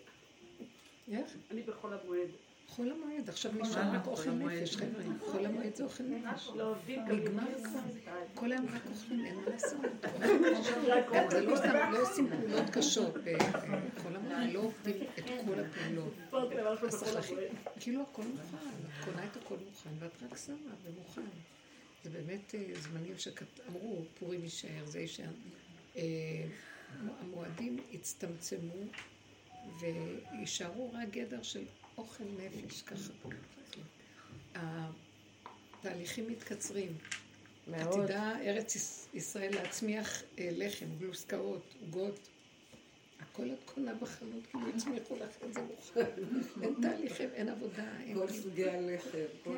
איך? אני בחול המועד. חול המועד, עכשיו נשאר רק אוכל נפש, חבר'ה. חול המועד זה אוכל נפש. לא נגמר כבר. 22. כל היום רק אוכלים, אין מה לעשות. לא סתם, לא עושים פעולות קשות בחול המועד, לא עובדים את כל הפעולות. כאילו הכל מוכן, את קונה את הכל מוכן, ואת רק שמה ומוכן. זה באמת אה, זמנים שאמרו, פורים יישאר, זה יישאר. אה, המועדים יצטמצמו ויישארו רק גדר של אוכל נפש, ככה. התהליכים מתקצרים. מאוד. עתידה ארץ יש- ישראל להצמיח אה, לחם, גלוסקאות, עוגות. הכל את קונה בחנות, כאילו הצמיחו לך את זה מוכן. אין תהליכים, אין עבודה, כל. סוגי הלחם. כן.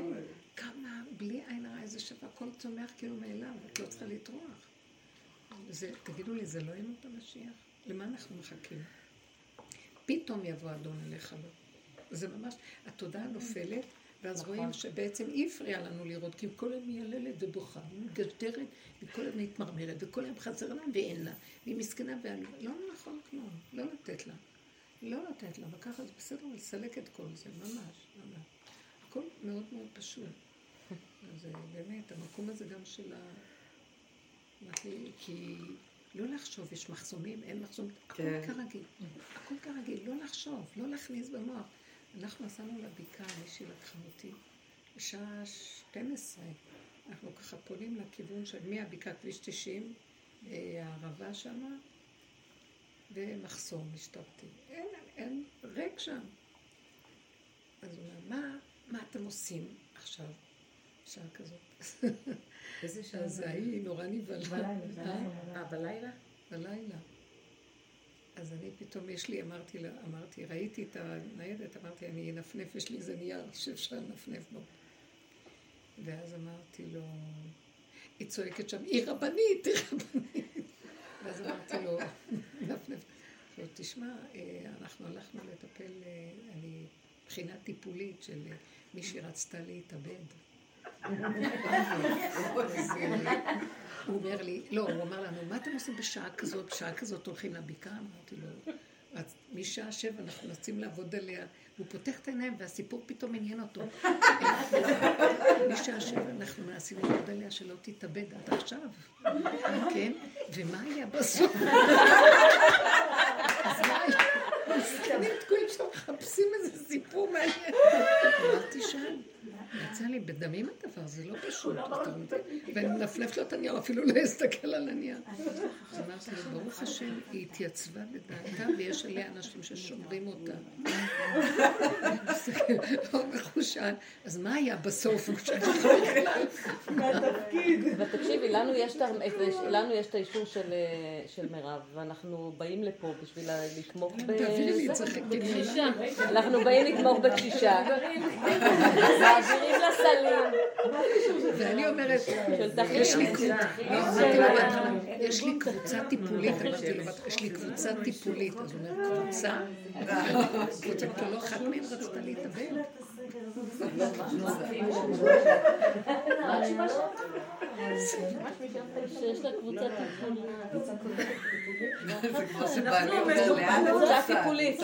כמה, בלי עין הרע, איזה שווה, הכל צומח כאילו מאליו, את לא צריכה לטרוח. זה, תגידו לי, זה לא ימות המשיח? למה אנחנו מחכים? פתאום יבוא אדון אליך לו. זה ממש, התודעה נופלת, ואז נכון. רואים שבעצם היא הפריעה לנו לראות, כי כל היום מייללת ובוכה, ומגשדרת, וכל היום מתמרמרת, וכל היום חסר לה ואין לה, והיא מסכנה ועלובה. לא נכון כלום, לא לתת לה. לא לתת לה, וככה זה בסדר, לסלק את כל זה, ממש, ממש. הכל מאוד מאוד פשוט. אז אה, באמת, המקום הזה גם של ה... אמרתי, כי לא לחשוב, יש מחסומים, אין מחסומים, הכל כן. כרגיל. הכל כרגיל, לא לחשוב, לא להכניס במוח. אנחנו נסענו לבקעה, מישהי לקחה אותי, בשעה 12. אנחנו ככה פונים לכיוון של מהבקעה, כביש 90, אה, הערבה שמה, ומחסום משטרתי. אין, אין, ריק שם. אז הוא אומר, מה, מה אתם עושים עכשיו, בשעה כזאת? איזה שעה אז? ההיא נורא נבהלה. בלילה, אה? אה, בלילה? בלילה. אז אני פתאום, יש לי, אמרתי לה, אמרתי, ראיתי את הניידת, אמרתי, אני אנפנף, יש לי איזה נייר שאפשר לנפנף בו. ואז אמרתי לו, היא צועקת שם, היא רבנית, היא רבנית. ואז אמרתי לו, נפנף. עכשיו, תשמע, אה, אנחנו הלכנו לטפל, אני, מבחינה טיפולית של אה, מישהי רצתה להתאבד. הוא אומר לי, לא, הוא אמר לנו, מה אתם עושים בשעה כזאת? בשעה כזאת הולכים לבקעה? אמרתי לו, "אז משעה שבע אנחנו נוסעים לעבוד עליה. הוא פותח את העיניים והסיפור פתאום עניין אותו. משעה שבע אנחנו מנסים לעבוד עליה שלא תתאבד עד עכשיו. כן? ומה היה בסוף? אז מה היה? השחקנים תקועים שם, מחפשים איזה סיפור מעניין. אמרתי שם, יצא לי בדמים הדבר, זה לא פשוט. אתה מבין? ואני מנפנפת לו את הנייר, אפילו לא אסתכל על הנייר. אז אמרתי לו, ברוך השם, היא התייצבה בדעתה, ויש עליה אנשים ששומרים אותה. הוא מחושן. אז מה היה בסוף? הוא שכח בכלל. אבל תקשיבי, לנו יש את האישור של, אה, של מירב, ואנחנו באים לפה בשביל לתמוך. חיכיתי. אנחנו באים לתמוך בקשישה. מעבירים לה ואני אומרת, יש לי. קבוצה, יש לי טיפולית, אמרתי לו, יש לי קבוצה טיפולית, אז הוא אומר, קבוצה? קבוצה, כי לא אחת מהן רצתה להתאבד. שיש לה קבוצה טיפולית. זה כמו שבעלי אומר לאן את טיפולית.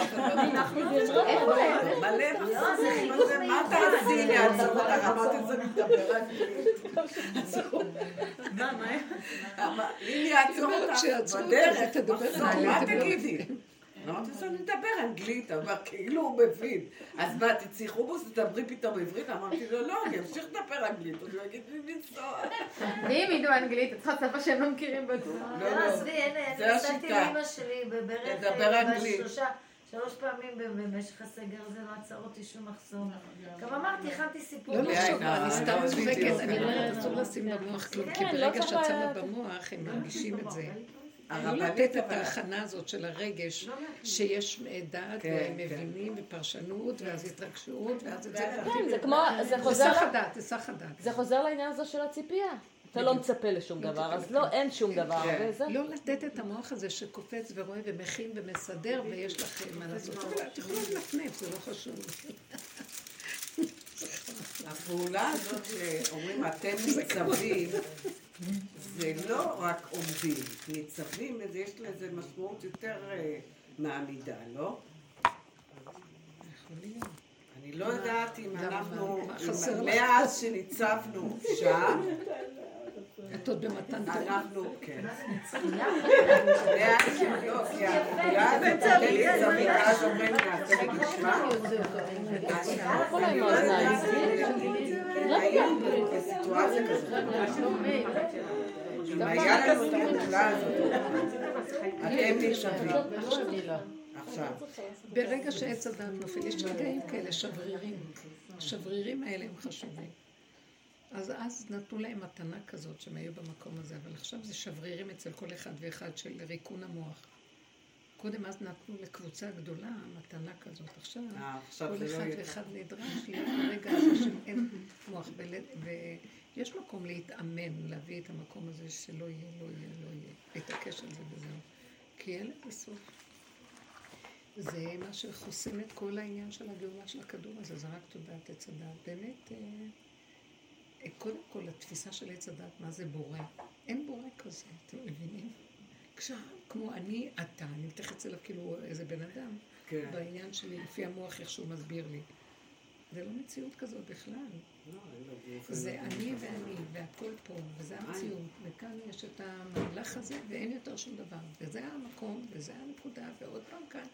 מלא מה תעשי? אני אמרתי את זה מתדבר רק מה, מה? אם יעצור אותך בדרך, מה לא תגידי? אמרתי לו, אני מדבר אנגלית, אבל כאילו הוא מבין. אז מה, תצאי חומוס, תדברי פתאום עברית? אמרתי לו, לא, אני אמשיך לדבר אנגלית, אז הוא יגיד לי לנסוע. ואם ידעו אנגלית, את צריכה שפה שהם לא מכירים בטוח. לא, לא, לא, עזבי, זה אני נסעתי. לאמא שלי בברך, אה, אנגלית. בשלושה, שלוש פעמים במשך הסגר הזה לא עצר אותי שום מחסום. גם אמרתי, הכנתי סיפור. לא לחשוב, אה, אני סתם לא, צוחקת, בדיוק. אני אומרת, אסור לשים במוח כלום, כי כן, לא ברגע שאת שמה במוח, הם מרגישים את זה. לא הרבנית, לתת את אבל- ההכנה הזאת של הרגש, שיש אה, דעת, כן, והם כן. מבינים, ופרשנות, ואז התרגשות, ואז את זה. כן, זה כמו, זה זה חוזר, סך הדעת, זה סך הדעת. זה חוזר לעניין הזה של הציפייה. אתה לא מצפה לשום דבר, אז לא, אין שום דבר, כן. לא לתת את המוח הזה שקופץ ורואה ומכין ומסדר, ויש לכם מה לעשות. את יכולה לנפנף, זה לא חשוב. הפעולה הזאת שאומרים אתם ניצבים, זה לא רק עומדים. ניצבים, יש לזה משמעות יותר אה, מעמידה, לא? אני לא יודעת אם אנחנו? מאז שניצבנו שם, את עוד במתן תורה. אנחנו, כן. אם היה לנו את הפעולה הזאת, אתם ניצבים. עכשיו. ברגע שעץ הדעת נופל, יש רגעים כאלה שברירים. השברירים האלה הם חשובים. אז אז נתנו להם מתנה כזאת שהם היו במקום הזה, אבל עכשיו זה שברירים אצל כל אחד ואחד של ריקון המוח. קודם אז נתנו לקבוצה גדולה מתנה כזאת. עכשיו אה, עכשיו כל לא אחד יהיה. ואחד נדרש להיות ברגע הזה של אין מוח. ויש מקום להתאמן, להביא את המקום הזה שלא יהיה, לא יהיה, לא יהיה. להתעקש על זה וזהו. כי אין לזה סוף. זה מה שחוסם את כל העניין של הגאולה של הכדור הזה, זה רק תודעת עץ הדת. באמת, אה, קודם כל, התפיסה של עץ הדת, מה זה בורא? אין בורא כזה, אתם מבינים? כמו אני, אתה, אני מתייחסת אליו כאילו איזה בן אדם, כן. בעניין שלי, לפי המוח, איך שהוא מסביר לי. זה לא מציאות כזאת בכלל. לא, זה אני. ואני, והכל פה, וזה המציאות. וכאן יש את המהלך הזה, ואין יותר שום דבר. וזה המקום, וזה הנקודה, ועוד פעם כאן.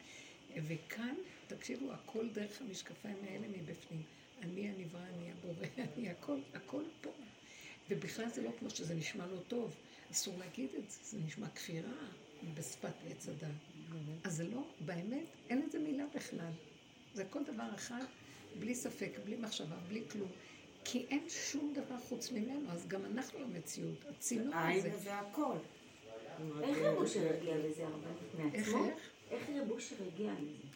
וכאן, תקשיבו, הכל דרך המשקפיים האלה מבפנים. אני הנברא, אני הבורא, אני הכל, הכל פה. ובכלל זה לא כמו שזה נשמע לא טוב. אסור להגיד את זה, זה נשמע כפירה בשפת עץ הדת. אז זה לא, באמת, אין לזה מילה בכלל. זה כל דבר אחד, בלי ספק, בלי מחשבה, בלי כלום. כי אין שום דבר חוץ ממנו, אז גם אנחנו המציאות, הצינור העין הזה. זה הכל. איך רב אושר הגיע לזה הרבה? איך, מעצמו? איך? איך רב אושר הגיע לזה?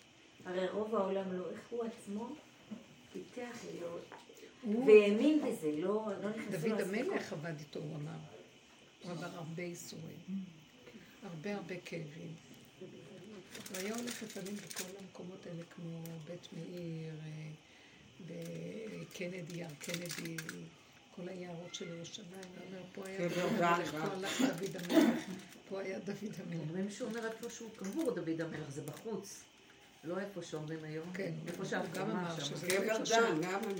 הרי רוב העולם לא, איך הוא עצמו פיתח להיות, הוא- והאמין בזה, לא לא נכנסו דוד. המלך עבד איתו, הוא אמר. הוא עבר הרבה ייסורים. הרבה הרבה כאבים. הוא היה הולך לפעמים בכל המקומות האלה, כמו בית מאיר, אה, בקנדי, יער קנדי, כל היערות של ירושלים. הוא אומר, פה היה קבר דוד המלך. פה הלך דוד המלך, פה היה דוד המלך. אומרים שהוא אומר איפה שהוא קבור דוד המלך, זה בחוץ. לא איפה שאומרים היום. כן, איפה שההפגמה אמר שם.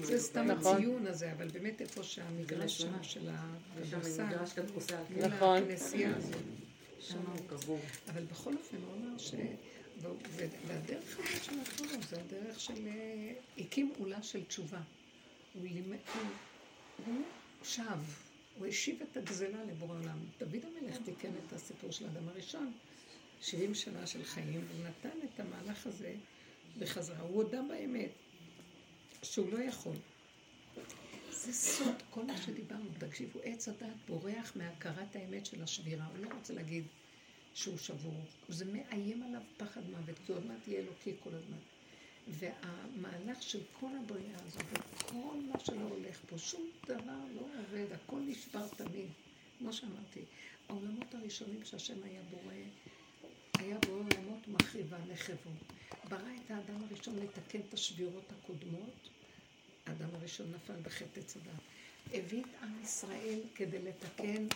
זה סתם נכון. הציון הזה, אבל באמת איפה שהמגרש שם נכון. של הכדורסל. מול נכון. הכנסייה הזאת. שם הוא קבור. אבל בכל אופן הוא אמר ש... והדרך הזאת שנתנו לו זה הדרך של... אה, הקים עולה של תשובה. הוא לימד... הוא- הוא שב, הוא השיב את הגזלה לבורא עולם. דוד המלך תיקן את הסיפור של האדם הראשון, 70 שנה של חיים, והוא נתן את המהלך הזה בחזרה. הוא הודה באמת שהוא לא יכול. זה סוד, כל מה שדיברנו, תקשיבו, עץ הדת בורח מהכרת האמת של השבירה, הוא לא רוצה להגיד שהוא שבור, זה מאיים עליו פחד מוות, כי עוד מעט יהיה אלוקי כל הזמן. והמהלך של כל הבריאה הזאת, וכל מה שלא הולך פה, שום דבר לא עובד, הכל נשבר תמיד. כמו שאמרתי, העולמות הראשונים שהשם היה בורא, היה בורא עולמות מחריבה נחבו. ברא את האדם הראשון לתקן את השבירות הקודמות, האדם הראשון נפל בחטא הדת. הביא את עם ישראל כדי לתקן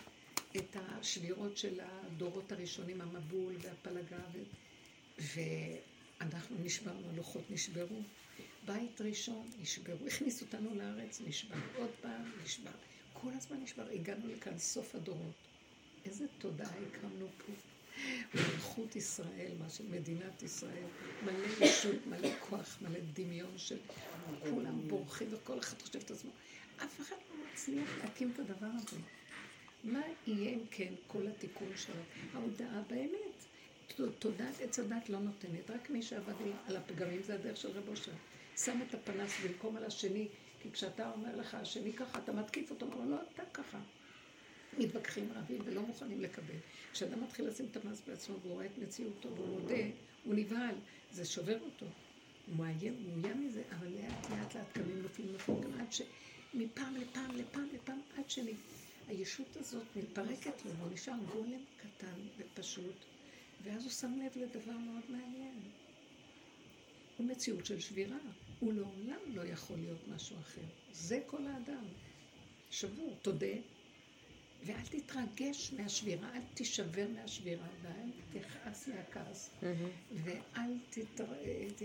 את השבירות של הדורות הראשונים, המבול והפלגה, ו... ואנחנו נשברנו, הלוחות נשברו. בית ראשון נשברו, הכניסו אותנו לארץ, נשבר, עוד פעם נשבר. כל הזמן נשבר, הגענו לכאן, סוף הדורות. איזה תודעה הקמנו פה. מלכות ישראל, מה של מדינת ישראל, מלא ישות, מלא כוח, מלא דמיון של כולם בורחים וכל אחד חושב את עצמו. אף אחד לא מצליח להקים את הדבר הזה. מה יהיה אם כן כל התיקון שלו? ההודעה באמת. תודעת עץ הדת לא נותנת, רק מי שעבד על הפגמים זה הדרך של רב אושר. שם את הפנס במקום על השני, כי כשאתה אומר לך השני ככה, אתה מתקיף אותו, אומר לו, לא, אתה ככה. מתווכחים, רבים ולא מוכנים לקבל. כשאדם מתחיל לשים את המס בעצמו והוא רואה את מציאותו והוא מודה, הוא נבהל, זה שובר אותו. הוא מאיים, הוא מאוים מזה, אבל לאט לאט לאט קמים נופלים נופלים, עד ש... מפעם לפעם לפעם לפעם, עד שהישות הזאת מתפרקת לו, והוא נשאר גולם קטן ופשוט, ואז הוא שם לב לדבר מאוד מעניין. הוא מציאות של שבירה, הוא לעולם לא יכול להיות משהו אחר. זה כל האדם. שבור, תודה, ואל תתרגש מהשבירה, אל תישבר מהשבירה, ואל תכעס מהכעס, ואל תתר... ת-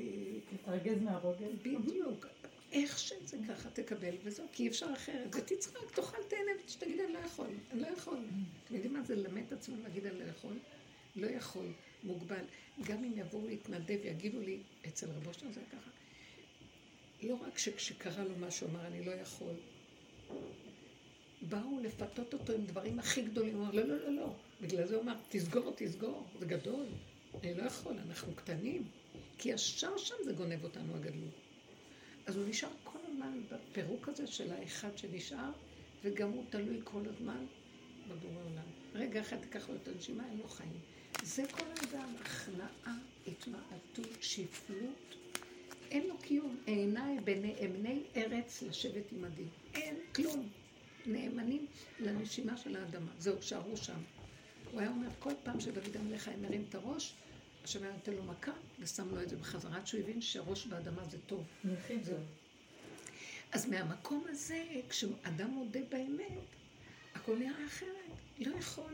מתרגז מהרוגז. בדיוק. איך שזה ככה תקבל וזהו, כי אי אפשר אחרת. ותצחק, תאכל, תהנה ותגיד אני לא יכול, אני לא יכול. אתם יודעים מה זה ללמד את עצמם להגיד אני לא יכול? לא יכול, מוגבל. גם אם יבואו להתנדב, יגידו לי, אצל רבו שלנו זה ככה. לא רק שכשקרה לו משהו אמר אני לא יכול, באו לפתות אותו עם דברים הכי גדולים, הוא אמר לא, לא, לא, לא. בגלל זה הוא אמר, תסגור, תסגור, זה גדול. אני לא יכול, אנחנו קטנים. כי ישר שם זה גונב אותנו הגדלות. אז הוא נשאר כל הזמן בפירוק הזה של האחד שנשאר, וגם הוא תלוי כל הזמן בבורא עולם. רגע אחד תיקח לו את הנשימה, אין לו חיים. זה כל האדם, הכנעה, התמעטות, שפלות. אין לו קיום. עיניי בני אמני ארץ לשבת עמדי. אין כלום. נאמנים לנשימה של האדמה. זהו, שערו שם. הוא היה אומר, כל פעם שדוד המלך היה מרים את הראש, השם היה נותן לו מכה ושם לו את זה בחזרה, עד שהוא הבין שהראש באדמה זה טוב. זהו. אז מהמקום הזה, כשאדם מודה באמת, הכל נראה אחרת, לא יכול.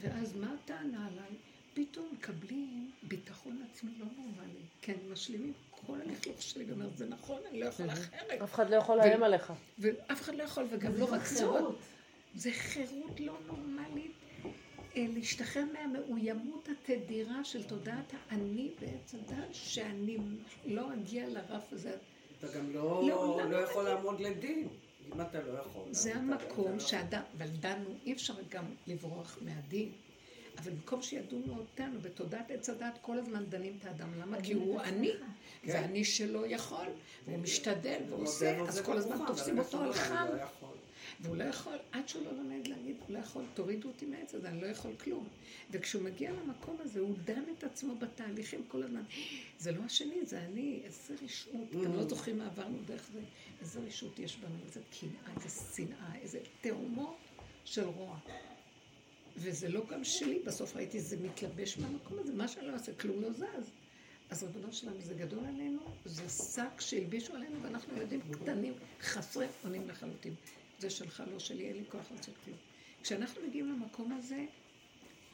ואז מה הטענה עליי? פתאום מקבלים ביטחון עצמי לא נורמלי. כי אני משלים עם כל הלכלוך שלי ואומרת, זה נכון, אני לא יכול אחרת. אף אחד לא יכול לאיים עליך. ואף אחד לא יכול, וגם לא רק זאת. זה חירות לא נורמלית. אה, להשתחרר מהמאוימות התדירה של תודעת האני בעץ הדת, שאני לא אגיע לרף הזה. אתה גם לא, לא, לא? יכול לעמוד לדין, אם אתה לא יכול. זה אתה- המקום לא- שאדם, אבל דנו, אי אפשר גם לברוח מהדין. אבל במקום שידונו אותנו בתודעת עץ הדת, כל הזמן דנים את האדם. למה? כי הוא אני, ואני שלא יכול, והוא משתדל ועושה, אז כל הזמן תופסים אותו על בסוף חם. לא. והוא לא יכול, עד שהוא לא לומד להגיד, הוא לא יכול, תורידו אותי מהעץ הזה, אני לא יכול כלום. וכשהוא מגיע למקום הזה, הוא דן את עצמו בתהליכים כל הזמן. זה לא השני, זה אני, איזה רשעות. אתם לא זוכרים מה עברנו דרך זה? איזה רשעות יש בנו, איזה קנאה, איזה שנאה, איזה תאומות של רוע. וזה לא גם שלי, בסוף ראיתי זה מתלבש מהמקום הזה, מה שאני לא אעשה, כלום לא זז. אז ריבונו שלנו, זה גדול עלינו, זה שק שהלבישו עלינו, ואנחנו ילדים קטנים, חסרי אונים לחלוטין. זה שלך, לא שלי, אין לי כוח לעשות כלום. כשאנחנו מגיעים למקום הזה,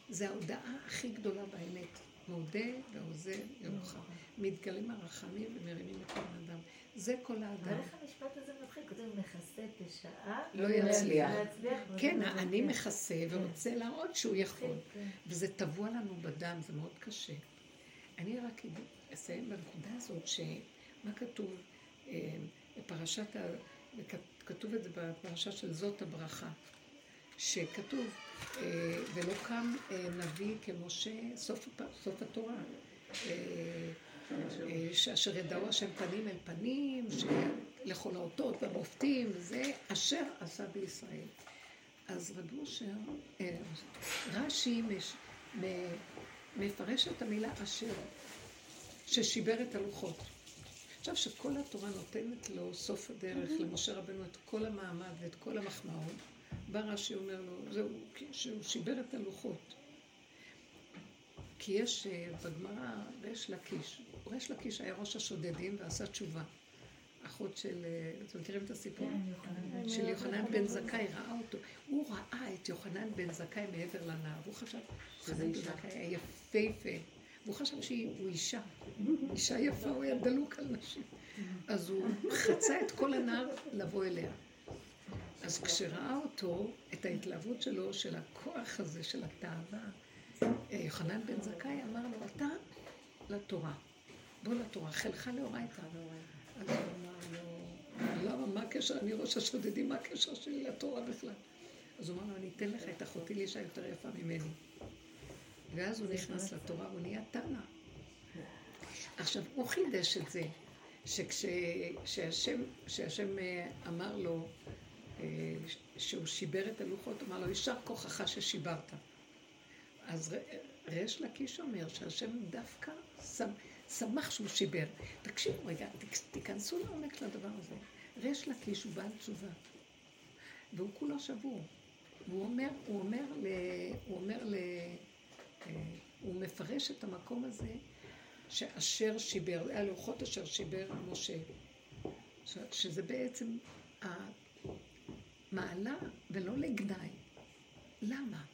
זה ההודעה הכי גדולה באמת. מודה ועוזר ירוחם. מתגלים הרחמים ומרימים את כל האדם. זה כל האדם. אבל איך המשפט הזה מתחיל? כותב מכסה פשעה. לא יצליח. כן, אני כן. מכסה ורוצה להראות שהוא יכול. כן, כן. וזה טבוע לנו בדם, זה מאוד קשה. אני רק אסיים בנקודה הזאת, שמה כתוב אה, בפרשת, ה... כתוב את זה בפרשה של זאת הברכה, שכתוב, אה, ולא קם אה, נביא כמשה, סוף, סוף התורה. שאשר ידעו השם פנים אל פנים, שלכל האותות והמופתים, זה אשר עשה בישראל. אז רב אושר, אה, רש"י מפרש את המילה אשר, ששיבר את הלוחות. עכשיו שכל התורה נותנת לו סוף הדרך, למשה רבנו את כל המעמד ואת כל המחמאות, בא רש"י אומר לו, זהו, שהוא שיבר את הלוחות. כי יש אה, בגמרא ריש לקיש, ריש לקיש היה ראש השודדים ועשה תשובה. אחות של, אתם מכירים את הסיפור? כן, של יוחנן בן זכאי, ראה אותו. הוא ראה את יוחנן בן זכאי מעבר לנהר, והוא חשב, יוחנן בן זכאי היה יפהפה, והוא חשב שהוא אישה, אישה יפה, הוא היה דלוק על נשים. אז הוא חצה את כל הנהר לבוא אליה. אז כשראה אותו, את ההתלהבות שלו, של הכוח הזה, של התאווה, אה, יוחנן בן זכאי אמר לו, אתה לתורה, בוא לתורה, חלך לאורייתא. אז הוא אמר לו, למה, מה הקשר, אני ראש השודדים, מה הקשר שלי לתורה בכלל? אז הוא אמר לו, אני אתן לך את אחותי לאישה יותר יפה ממני. ואז הוא נכנס לתורה, הוא נהיה תנא. עכשיו, הוא חידש את זה, שכשהשם שהשם אה, אמר לו, אה, שהוא שיבר את הלוחות, אמר לו, יישר כוחך ששיברת. אז ריש לקיש אומר שהשם דווקא שמ- שמח שהוא שיבר. תקשיבו רגע, תיכ- תיכנסו לעומק של הדבר הזה. ריש לקיש הוא בעל תשובה, והוא כולו שבור. והוא אומר, הוא אומר ל... הוא אומר ל... אה, הוא מפרש את המקום הזה שאשר שיבר, הלוחות אשר שיבר משה. ש- שזה בעצם המעלה ולא לגנאי. למה?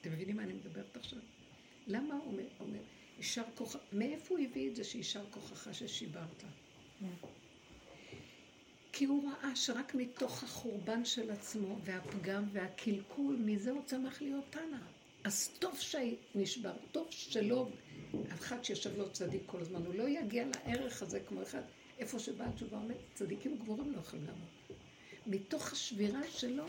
אתם מבינים מה אני מדברת עכשיו? למה הוא אומר יישר כוח, מאיפה הוא הביא את זה שיישר כוחך ששיברת? כי הוא ראה שרק מתוך החורבן של עצמו והפגם והקלקול, מזה הוא צמח להיות תנא. אז טוב שנשבר, טוב שלא, אחד שיושב לו צדיק כל הזמן, הוא לא יגיע לערך הזה כמו אחד, איפה שבעל תשובה עומד, צדיקים וגמורים לא יכולים לעמוד. מתוך השבירה שלו,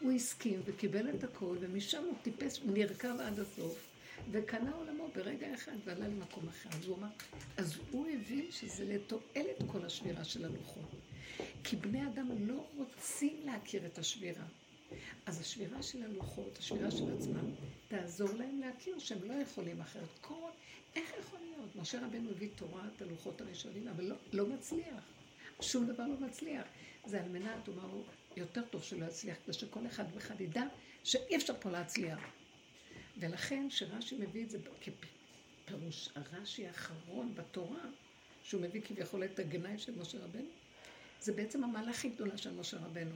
הוא הסכים וקיבל את הכל, ומשם הוא טיפס, נרקב עד הסוף, וקנה עולמו ברגע אחד ועלה למקום אחר. אז הוא אמר, אז הוא הבין שזה לתועלת כל השבירה של הלוחות. כי בני אדם לא רוצים להכיר את השבירה. אז השבירה של הלוחות, השבירה של עצמם, תעזור להם להכיר שהם לא יכולים אחרת. כל, איך יכול להיות? משה רבנו הביא תורת הלוחות הראשונים, אבל לא, לא מצליח. שום דבר לא מצליח. זה על מנת, הוא אמר, יותר טוב שלא יצליח, כדי שכל אחד ואחד ידע שאי אפשר פה להצליח. ולכן, שרש"י מביא את זה כפ... פירוש הרש"י האחרון בתורה, שהוא מביא כביכול את הגנאי של משה רבנו, זה בעצם המעלה הכי גדולה של משה רבנו,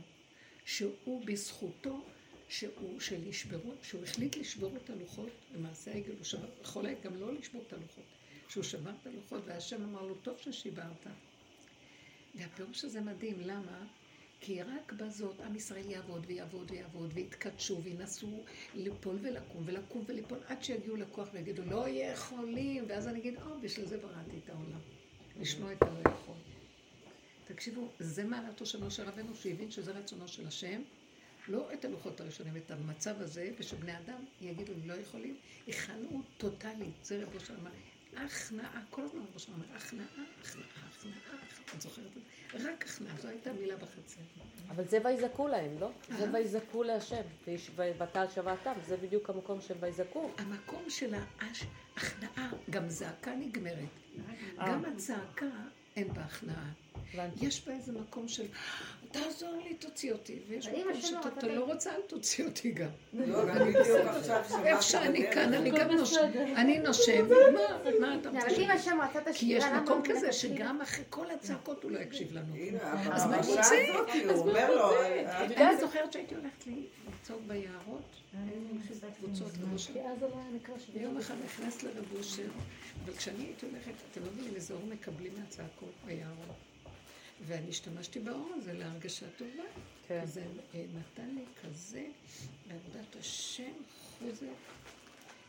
שהוא בזכותו, שהוא, של ישברו, שהוא החליט לשבור את הלוחות, למעשה העגל הוא שבר, יכול גם לא לשבור את הלוחות, שהוא שבר את הלוחות והשם אמר לו, טוב ששיברת. והפירוש הזה מדהים, למה? כי רק בזאת עם ישראל יעבוד ויעבוד ויעבוד ויתקדשו וינסו ליפול ולקום ולקום וליפול עד שיגיעו לכוח ויגידו לא יכולים ואז אני אגיד, או, בשביל זה בראתי את העולם. לשמוע את הלא יכול. תקשיבו, זה מעלתו של משה רבנו שהבין שזה רצונו של השם, לא את הלוחות הראשונים, את המצב הזה, ושבני אדם יגידו, לא יכולים, היכנעות טוטאלית, זה רבו של אמר, הכנעה, כל הזמן רבו של אמר, הכנעה, הכנעה, הכנעה, את זוכרת את זה? רק הכנעה, זו הייתה מילה בחצר. אבל זה ויזעקו להם, לא? זה ויזעקו להשם, ותעל שוועתם, זה בדיוק המקום שהם ויזעקו. המקום של ההכנעה, גם זעקה נגמרת. גם הצעקה אין בה הכנעה. יש בה איזה מקום של, תעזור לי, תוציא אותי. ויש מקום שאתה לא רוצה, אל תוציא אותי גם. לא, אני בדיוק עכשיו איפה שאני כאן, אני גם נושם. אני נושם, מה אתה רוצה? כי יש מקום כזה שגם אחרי כל הצעקות הוא לא יקשיב לנו. אז מה הוא רוצה? הזאת, הוא אומר לו, אה, אני זוכרת שהייתי הולכת לצעוק ביערות, קבוצות רבושר. אז לא. ויום אחד נכנסת לרב אושר, אבל כשאני הייתי הולכת, אתם לא מבינים איזה אור מקבלים מהצעקות ביערות. ואני השתמשתי באור הזה להרגשה טובה. כן. זה אה, נתן לי כזה, לעבודת השם, חוזק.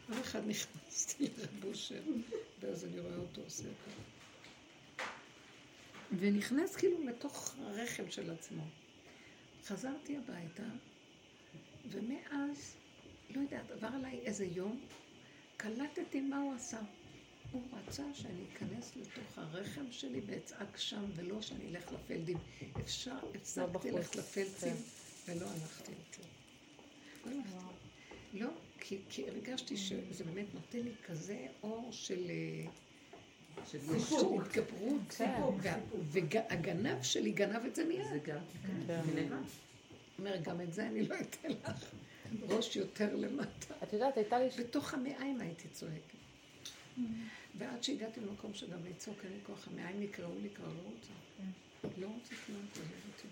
יום אחד נכנסתי לרב אושר, ואז אני רואה אותו עושה ככה. ונכנס כאילו לתוך הרחם של עצמו. חזרתי הביתה, ומאז, לא יודעת, עבר עליי איזה יום, קלטתי מה הוא עשה. הוא רצה שאני אכנס לתוך הרחם שלי ואצעק שם, ולא שאני אלך לפלדים. אפשר, הפסקתי בחוץ, ללכת לפלצים, כן. ולא הלכתי יותר. לא הלכתי. לא, כי, כי הרגשתי שזה באמת נותן לי כזה אור של... אה, של התגברות, כן. וה- והגנב שלי גנב את זה מיד. זה גם, כן. גניבה. אומר, גם את זה אני לא אתן לך. ראש יותר למטה. את יודעת, הייתה לי... בתוך המעיים הייתי צועקת. ועד שהגעתי למקום שגם לצעוק אין לי כוח, המעיים נקראו לי כבר, לא רוצה. לא רוצה כלום, תעזוב אותי.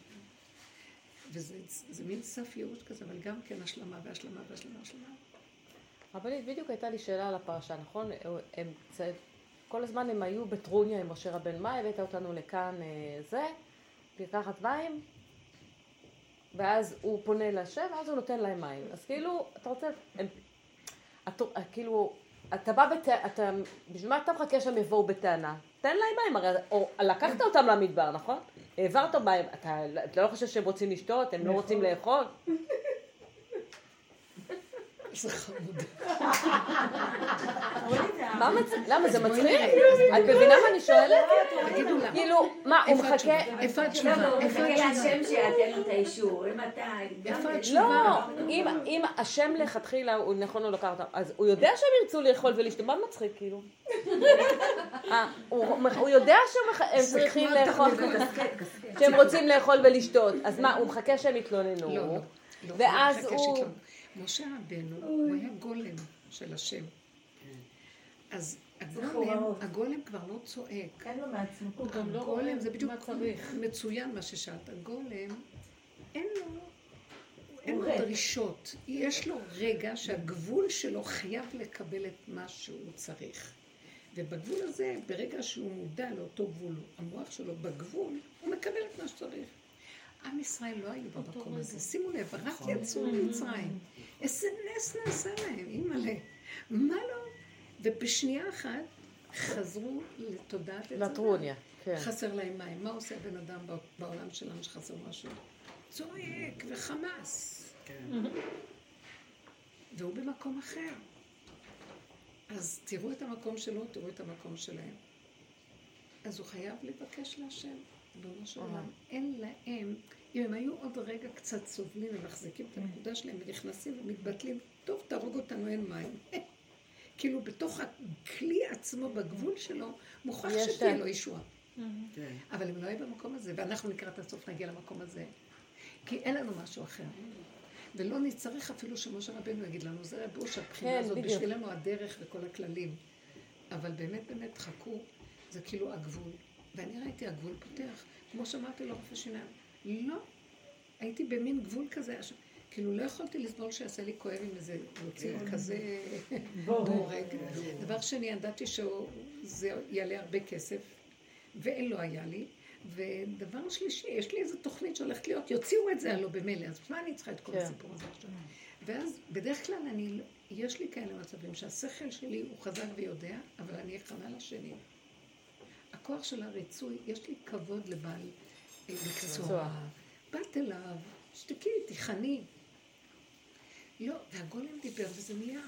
וזה זה מין סף ייאוש כזה, אבל גם כן השלמה והשלמה והשלמה והשלמה. רבנית, בדיוק הייתה לי שאלה על הפרשה, נכון? הם, צ- כל הזמן הם היו בטרוניה עם משה רבן, מה הבאת אותנו לכאן אה, זה, לקחת מים, ואז הוא פונה להשם, ואז הוא נותן להם מים. אז כאילו, אתה רוצה, הם, את, כאילו, אתה בא, בת, אתה, בשביל מה אתה מחכה שהם יבואו בטענה? תן להם מים, הרי, או לקחת אותם למדבר, נכון? העברת מים, אתה, אתה לא חושב שהם רוצים לשתות, הם לא רוצים לאכול? איזה חמוד. מה מצ... למה זה מצחיק? את מבינה מה אני שואלת? תגידו לה. כאילו, מה, הוא איפה התשובה? מחכה... איפה לא, התשובה? הוא איפה התשובה? להשם שייתן לו את האישור. אם אתה... איפה גם- התשובה? לא, אם, אם השם לכתחילה, הוא נכון הוא לקח אותם, אז הוא יודע שהם ירצו לאכול ולשתות, מה מצחיק כאילו? אה, הוא, יודע שהם צריכים לאכול. שהם רוצים לאכול ולשתות, אז מה, הוא מחכה שהם יתלוננו, לא, לא. לא, ואז הוא-. משה רבנו, הוא היה גולם של השם. אז הגולם, הגולם כבר לא צועק. אין לו מעצמו. הוא גם לא רואה זה בדיוק. מצוין מה ששאלת. הגולם, אין לו, אין לו. דרישות. יש לו רגע שהגבול שלו חייב לקבל את מה שהוא צריך. ובגבול הזה, ברגע שהוא מודע לאותו גבול, המוח שלו בגבול, הוא מקבל את מה שצריך. עם ישראל לא היו במקום הזה. שימו לב, רק יצאו ממצרים. איזה נס נעשה להם, אימא'לה. מה לא? ובשנייה אחת חזרו לתודעת הדת. לטרוניה, כן. חסר להם מים. מה עושה הבן אדם בעולם שלנו שחסר משהו? צועק וחמאס. והוא במקום אחר. אז תראו את המקום שלו, תראו את המקום שלהם. אז הוא חייב לבקש להשם, ריבונו של עולם. אין להם, אם הם היו עוד רגע קצת סובלים ומחזיקים את הנקודה שלהם ונכנסים ומתבטלים, טוב, תהרוג אותנו, אין מים. כאילו בתוך הכלי עצמו, בגבול שלו, מוכרח שתהיה. לו ישועה. כן. אבל הם לא היו במקום הזה, ואנחנו לקראת הסוף נגיע למקום הזה. כי אין לנו משהו אחר. ולא נצטרך אפילו שמשה רבנו יגיד לנו, זה רב אושר, הבחינה כן, הזאת. בשבילנו הדרך וכל הכללים. אבל באמת באמת חכו, זה כאילו הגבול. ואני ראיתי הגבול פותח, כמו שאמרתי לרופא שיניים, לא, הייתי במין גבול כזה, כאילו לא יכולתי לסבול שיעשה לי כואב עם איזה להוציא כזה בורג. דבר שני, ידעתי שזה יעלה הרבה כסף, ואין לא היה לי. ודבר שלישי, יש לי איזו תוכנית שהולכת להיות, יוציאו את זה הלא במילא, אז מה אני צריכה את כל כן. הסיפור הזה עכשיו? ואז בדרך כלל אני, לא- יש לי כאלה מצבים שהשכל שלי הוא חזק ויודע, אבל אני הכנה לשני. הכוח של הריצוי, יש לי כבוד לבעל אה, מקצוע. באת אליו, שתקי, תיכני. לא, והגולם דיבר וזה נהיה.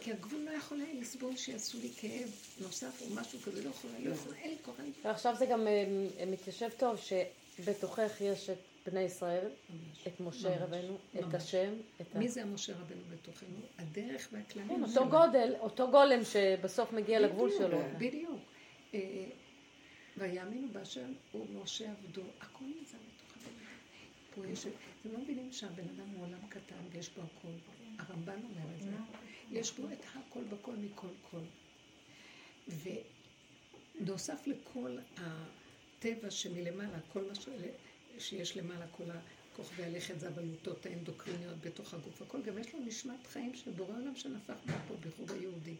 כי הגבול לא יכול היה לסבול שיעשו לי כאב נוסף או משהו כזה, לא יכולה, לא יכולה, אין לי כוח. ועכשיו זה גם אה, מתיישב טוב שבתוכך יש את בני ישראל, את משה רבנו, את. השם. מי זה המשה רבנו בתוכנו? הדרך והכללים. כן, אותו. גודל, אותו גולם שבסוף מגיע לגבול שלו. בדיוק. ויאמינו באשר ומשה עבדו, הכל נמצא בתוך הבן יש, אתם לא מבינים שהבן אדם הוא עולם קטן ויש בו הכל. הרמב"ן אומר את זה. יש בו את הכל בכל מכל כל. ונוסף לכל הטבע שמלמעלה, כל מה ש... שיש למעלה, כל הכוכבי הלכת, זה הבלוטות האנדוקריניות בתוך הגוף, הכל, גם יש לו נשמת חיים של בורא עולם שנפח בו פה, בייחוד היהודי.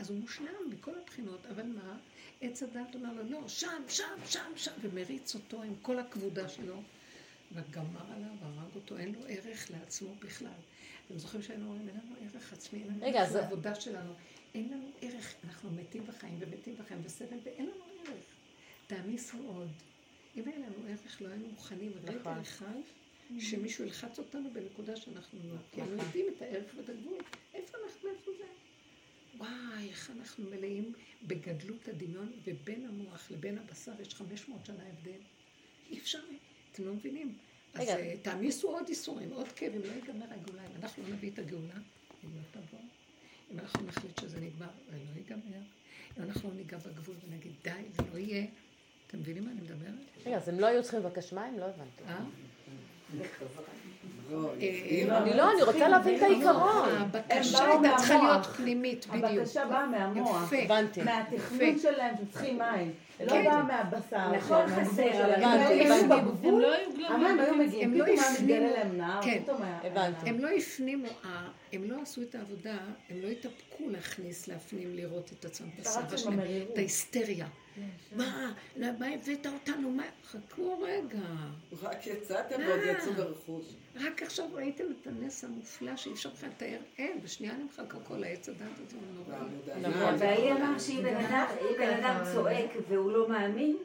אז הוא מושלם מכל הבחינות, אבל מה? עץ הדת אומר לו, לא, שם, שם, שם, שם, ומריץ אותו עם כל הכבודה שלו, וגמר עליו, הרג אותו, אין לו ערך לעצמו בכלל. אתם זוכרים שהיינו אומרים, אין לנו ערך עצמי, אין לנו רגע, ערך לעבודה שלנו, אין לנו ערך, אנחנו מתים בחיים ומתים בחיים וסבל, ואין לנו ערך. תעמיסו עוד. אם היה לנו ערך, לא היינו מוכנים רגע נכון. אחד שמישהו ילחץ אותנו בנקודה שאנחנו לא. כי אנחנו יודעים את הערך ואת הגבול. איפה אנחנו, איפה זה? וואי, איך אנחנו מלאים בגדלות הדמיון, ובין המוח לבין הבשר יש 500 שנה הבדל. אי אפשר, אתם לא מבינים. אז. אה, תעמיסו עוד איסורים, עוד כאבים, לא ייגמר הגאולה. אם אנחנו לא נביא את הגאולה, היא לא תבוא. אם אנחנו נחליט שזה נגמר, זה לא ייגמר. אם אנחנו לא ניגע בגבול ונגיד, די, זה לא יהיה. אתם מבינים מה אני מדברת? רגע, אז הם לא היו צריכים לבקש מים? לא הבנתי. אה? אה, אני לא, אני רוצה להבין את העיקרון. הבקשה הם באו הייתה צריכה להיות. פנימית, בדיוק. הבקשה באה מהמוח. יפה. הבנתי. מהתכנון. שלהם שהם צריכים מים. לא כן. בא מהבשר. נכון, חסר. הבנתי, הם הם לא היו גלויים. המים היו מגיעים. הם לא פתאום היה הפנימו. מתגלה להם. כן. פתאום היה... הבנתי. הם לא הפנימו, אה, הם לא עשו את העבודה, הם לא התאפקו להכניס, להפנים, לראות את עצמם בסבא שלהם. את ההיסטריה. מה, מה הבאת אותנו, מה, חכו רגע. רק יצאתם ועוד יצאו ברכוש. רק עכשיו ראיתם את הנס המופלא שאי אפשר בכלל לתאר, אין, בשנייה נמחק הכל, העץ הדת הזה הוא נורא. בעבודה. נכון. בעלי אמר שאם אדם- אם בן אדם צועק והוא לא מאמין,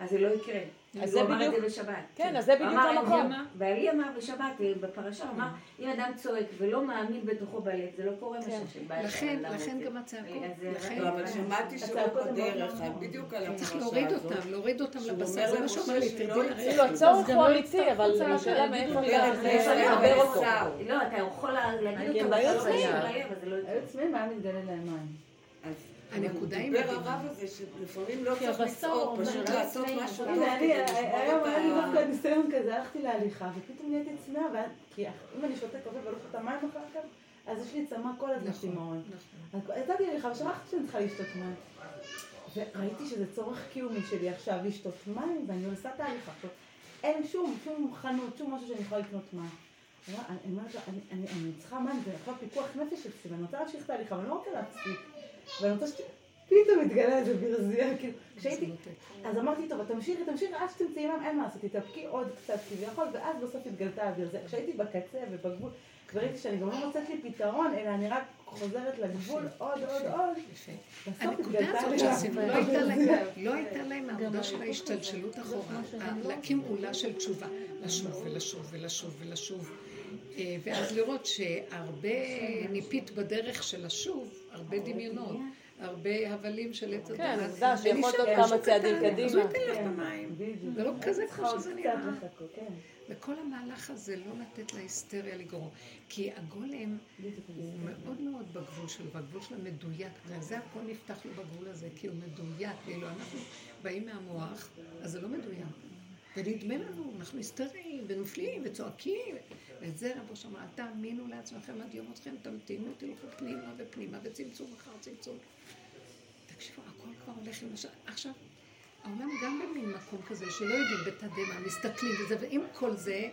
אז זה לא יקרה. אז הוא זה אמר את בדיוק- זה בשבת. כן, אז זה בדיוק אמר, המקום. בעלי אמר בשבת, אה, בפרשה, הוא אמר, אם אדם צועק ולא מאמין בתוכו בלב, זה לא קורה מה כן. שבעל לכן, לכן. גם הצעקות, זה- לכן. לא, אבל שמעתי שהוא בדרך, בדיוק על צריך הפרשה להוריד הזאת. אותם, להוריד אותם שהוא לבשר, אומר זה מה שהוא אומר לי, תרדי. כאילו הצורך הוא לא אמיתי, אבל יצטרכו השאלה צעקה, מאיפה יגידו, לה- "לך, מאיפה לך, לחבר אותו. לך". לא, אתה יכול להגיד הם אותו לא אבל זה לא יקרה. היו צמאים, היה מתגלה להם מים. הנקודה היא דיבר מדהימה. הרב הזה שלפעמים לא צריך לצעוק, פשוט לא לעשות משהו טוב היום היה לי דווקא. ניסיון כזה, הלכתי להליכה, ופתאום נהייתי צמאה, כי אם אני שותה קפה ולא שותה מים אחר כך, אז יש לי צמא כל הזמן נכון, צמאון. נכון. אז יצאתי להליכה ושכחתי שאני צריכה לשתות מים. וראיתי שזה צורך קיומי שלי עכשיו לשתות מים, ואני עושה את ההליכה. עכשיו, אין שום, שום חנות, שום משהו שאני יכולה לקנות מים. אני אומרת- אני אומרת לה, אני- אני אני צריכה מים, זה עכשיו פיקוח נפש אצלי, ואני רוצה להמשיך את ההליכה, אבל אני לא רוצה להפסיק. ואני רוצה ש... פתאום מתגלה איזה ברזייה, כאילו, כשהייתי, אז אמרתי, טוב, תמשיכי, תמשיכי, עד שתמצאי מים, אין מה לעשות, תתאפקי עוד קצת כביכול, ואז בסוף התגלתה הברזייה. כשהייתי בקצה ובגבול, וראיתי שאני גם לא מוצאת לי פתרון, אלא אני רק חוזרת לגבול עוד, עוד, עוד. הנקודה הזאת לא הייתה הברזייה. להם, לא הייתה להם העבודה של ההשתלשלות אחורה, להקים עולה של תשובה, לשוב ולשוב ולשוב ולשוב, אה, ואז לראות שהרבה ניפית בדרך של לשוב, הרבה דמיונות, הרבה הבלים של עץ כן, הדעת, עובדה שיכול להיות כמה צעדים קדימה. אז הוא ייתן לך כן, במים. זה לא כזה כמו עוד שזה נראה. כן. וכל המהלך הזה לא לתת להיסטריה לגרום, כי הגולם הוא מאוד מאוד בגבול שלו, בגבול שלו מדויק, וזה הכל נפתח לו בגבול הזה, כי הוא מדויק, כאילו אנחנו באים מהמוח, אז זה לא מדויק. ונדמה לנו, אנחנו היסטריים, ונופלים, וצועקים, ואת זה רבו אל תאמינו לעצמכם עד יום מותכם, תמתינו, תלכו פנימה ופנימה, וצמצום אחר צמצום. תקשיבו, הכל כבר הולך עם. עכשיו, העולם גם במין מקום כזה, שלא יודעים בתדהמה, מסתכלים וזה, ועם כל זה,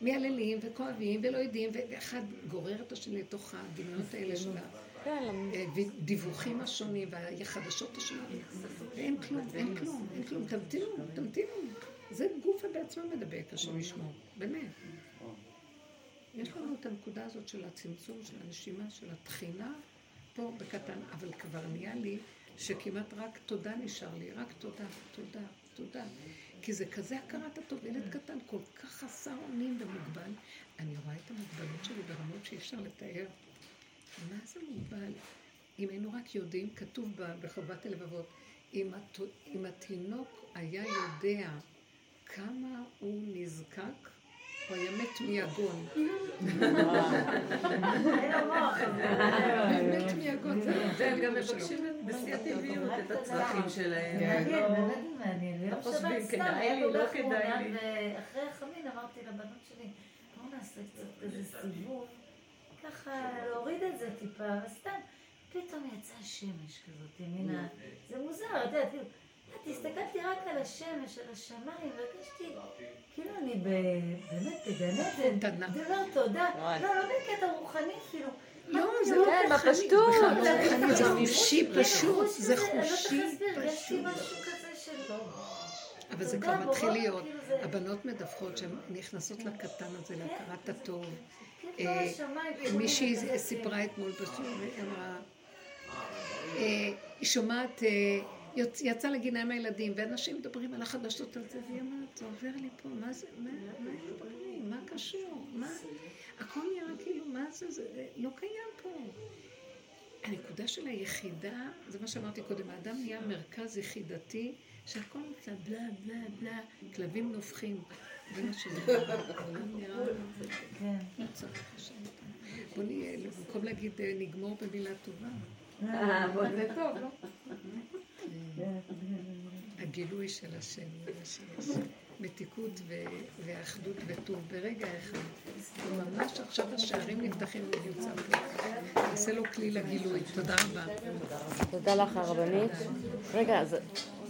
מייללים וכואבים ולא יודעים, ואחד גורר את השני לתוך הדמיונות האלה של הדיווחים השונים והחדשות השונות. ואין כלום, אין כלום, אין כלום. תמתינו, תמתינו. זה גופה בעצמו מדבק, השם ישמור, באמת. יש לנו את הנקודה הזאת של הצמצום, של הנשימה, של התחינה, פה בקטן, אבל כבר נהיה לי שכמעט רק תודה נשאר לי, רק תודה, תודה, תודה. כי זה כזה הכרת הטוב, ילד קטן כל כך חסר אונים ומוגבל. אני רואה את המוגבלות שלי ברמות שאי אפשר לתאר. מה זה מוגבל? אם היינו רק יודעים, כתוב בחובת הלבבות, אם, אם התינוק היה יודע כמה הוא נזקק, הוא היה מת מיגון. מת מיגון, והם גם מבקשים בשיא הטבעיות את הצרכים שלהם. מעניין, באמת מעניין. ויום שבת סתם היה כל כך מעוניין, ואחרי החמין אמרתי לבנות שלי, בואו נעשה קצת איזה סיבוב, ככה להוריד את זה טיפה, וסתם, פתאום יצאה שמש כזאת, ימינה, זה מוזר, את יודעת, כאילו, הסתכלתי רק על השמש, על השמיים, והרגשתי, כאילו אני באמת בגן עדן, דבר תודה, לא, לא בקטע רוחני אפילו. לא, זה לא בפשטות. זה חושי פשוט, זה חושי פשוט. אבל זה כבר מתחיל להיות. הבנות מדווחות שהן נכנסות לקטן הזה, להכרת הטוב. מישהי סיפרה אתמול היא אמרה, היא שומעת... יצא לגינה עם הילדים, ואנשים מדברים על החדשות על זה, והיא אמרת, זה עובר לי פה, מה זה, מה, מה הם מדברים, מה קשור, מה, הכל נראה כאילו, מה זה, זה לא קיים פה. הנקודה של היחידה, זה מה שאמרתי קודם, האדם נהיה מרכז יחידתי, שהכל נמצא בלה בלה בלה, כלבים נובחים. זה מה שנראה, העולם נראה, כן. לא צריך לשם בוא נהיה, במקום להגיד נגמור במילה טובה. אה, זה טוב, לא? הגילוי של השם, מתיקות ואחדות וטוב ברגע אחד. ממש עכשיו השערים נפתחים פה. נעשה לו כלי לגילוי. תודה רבה. תודה לך הרבנית. רגע, אז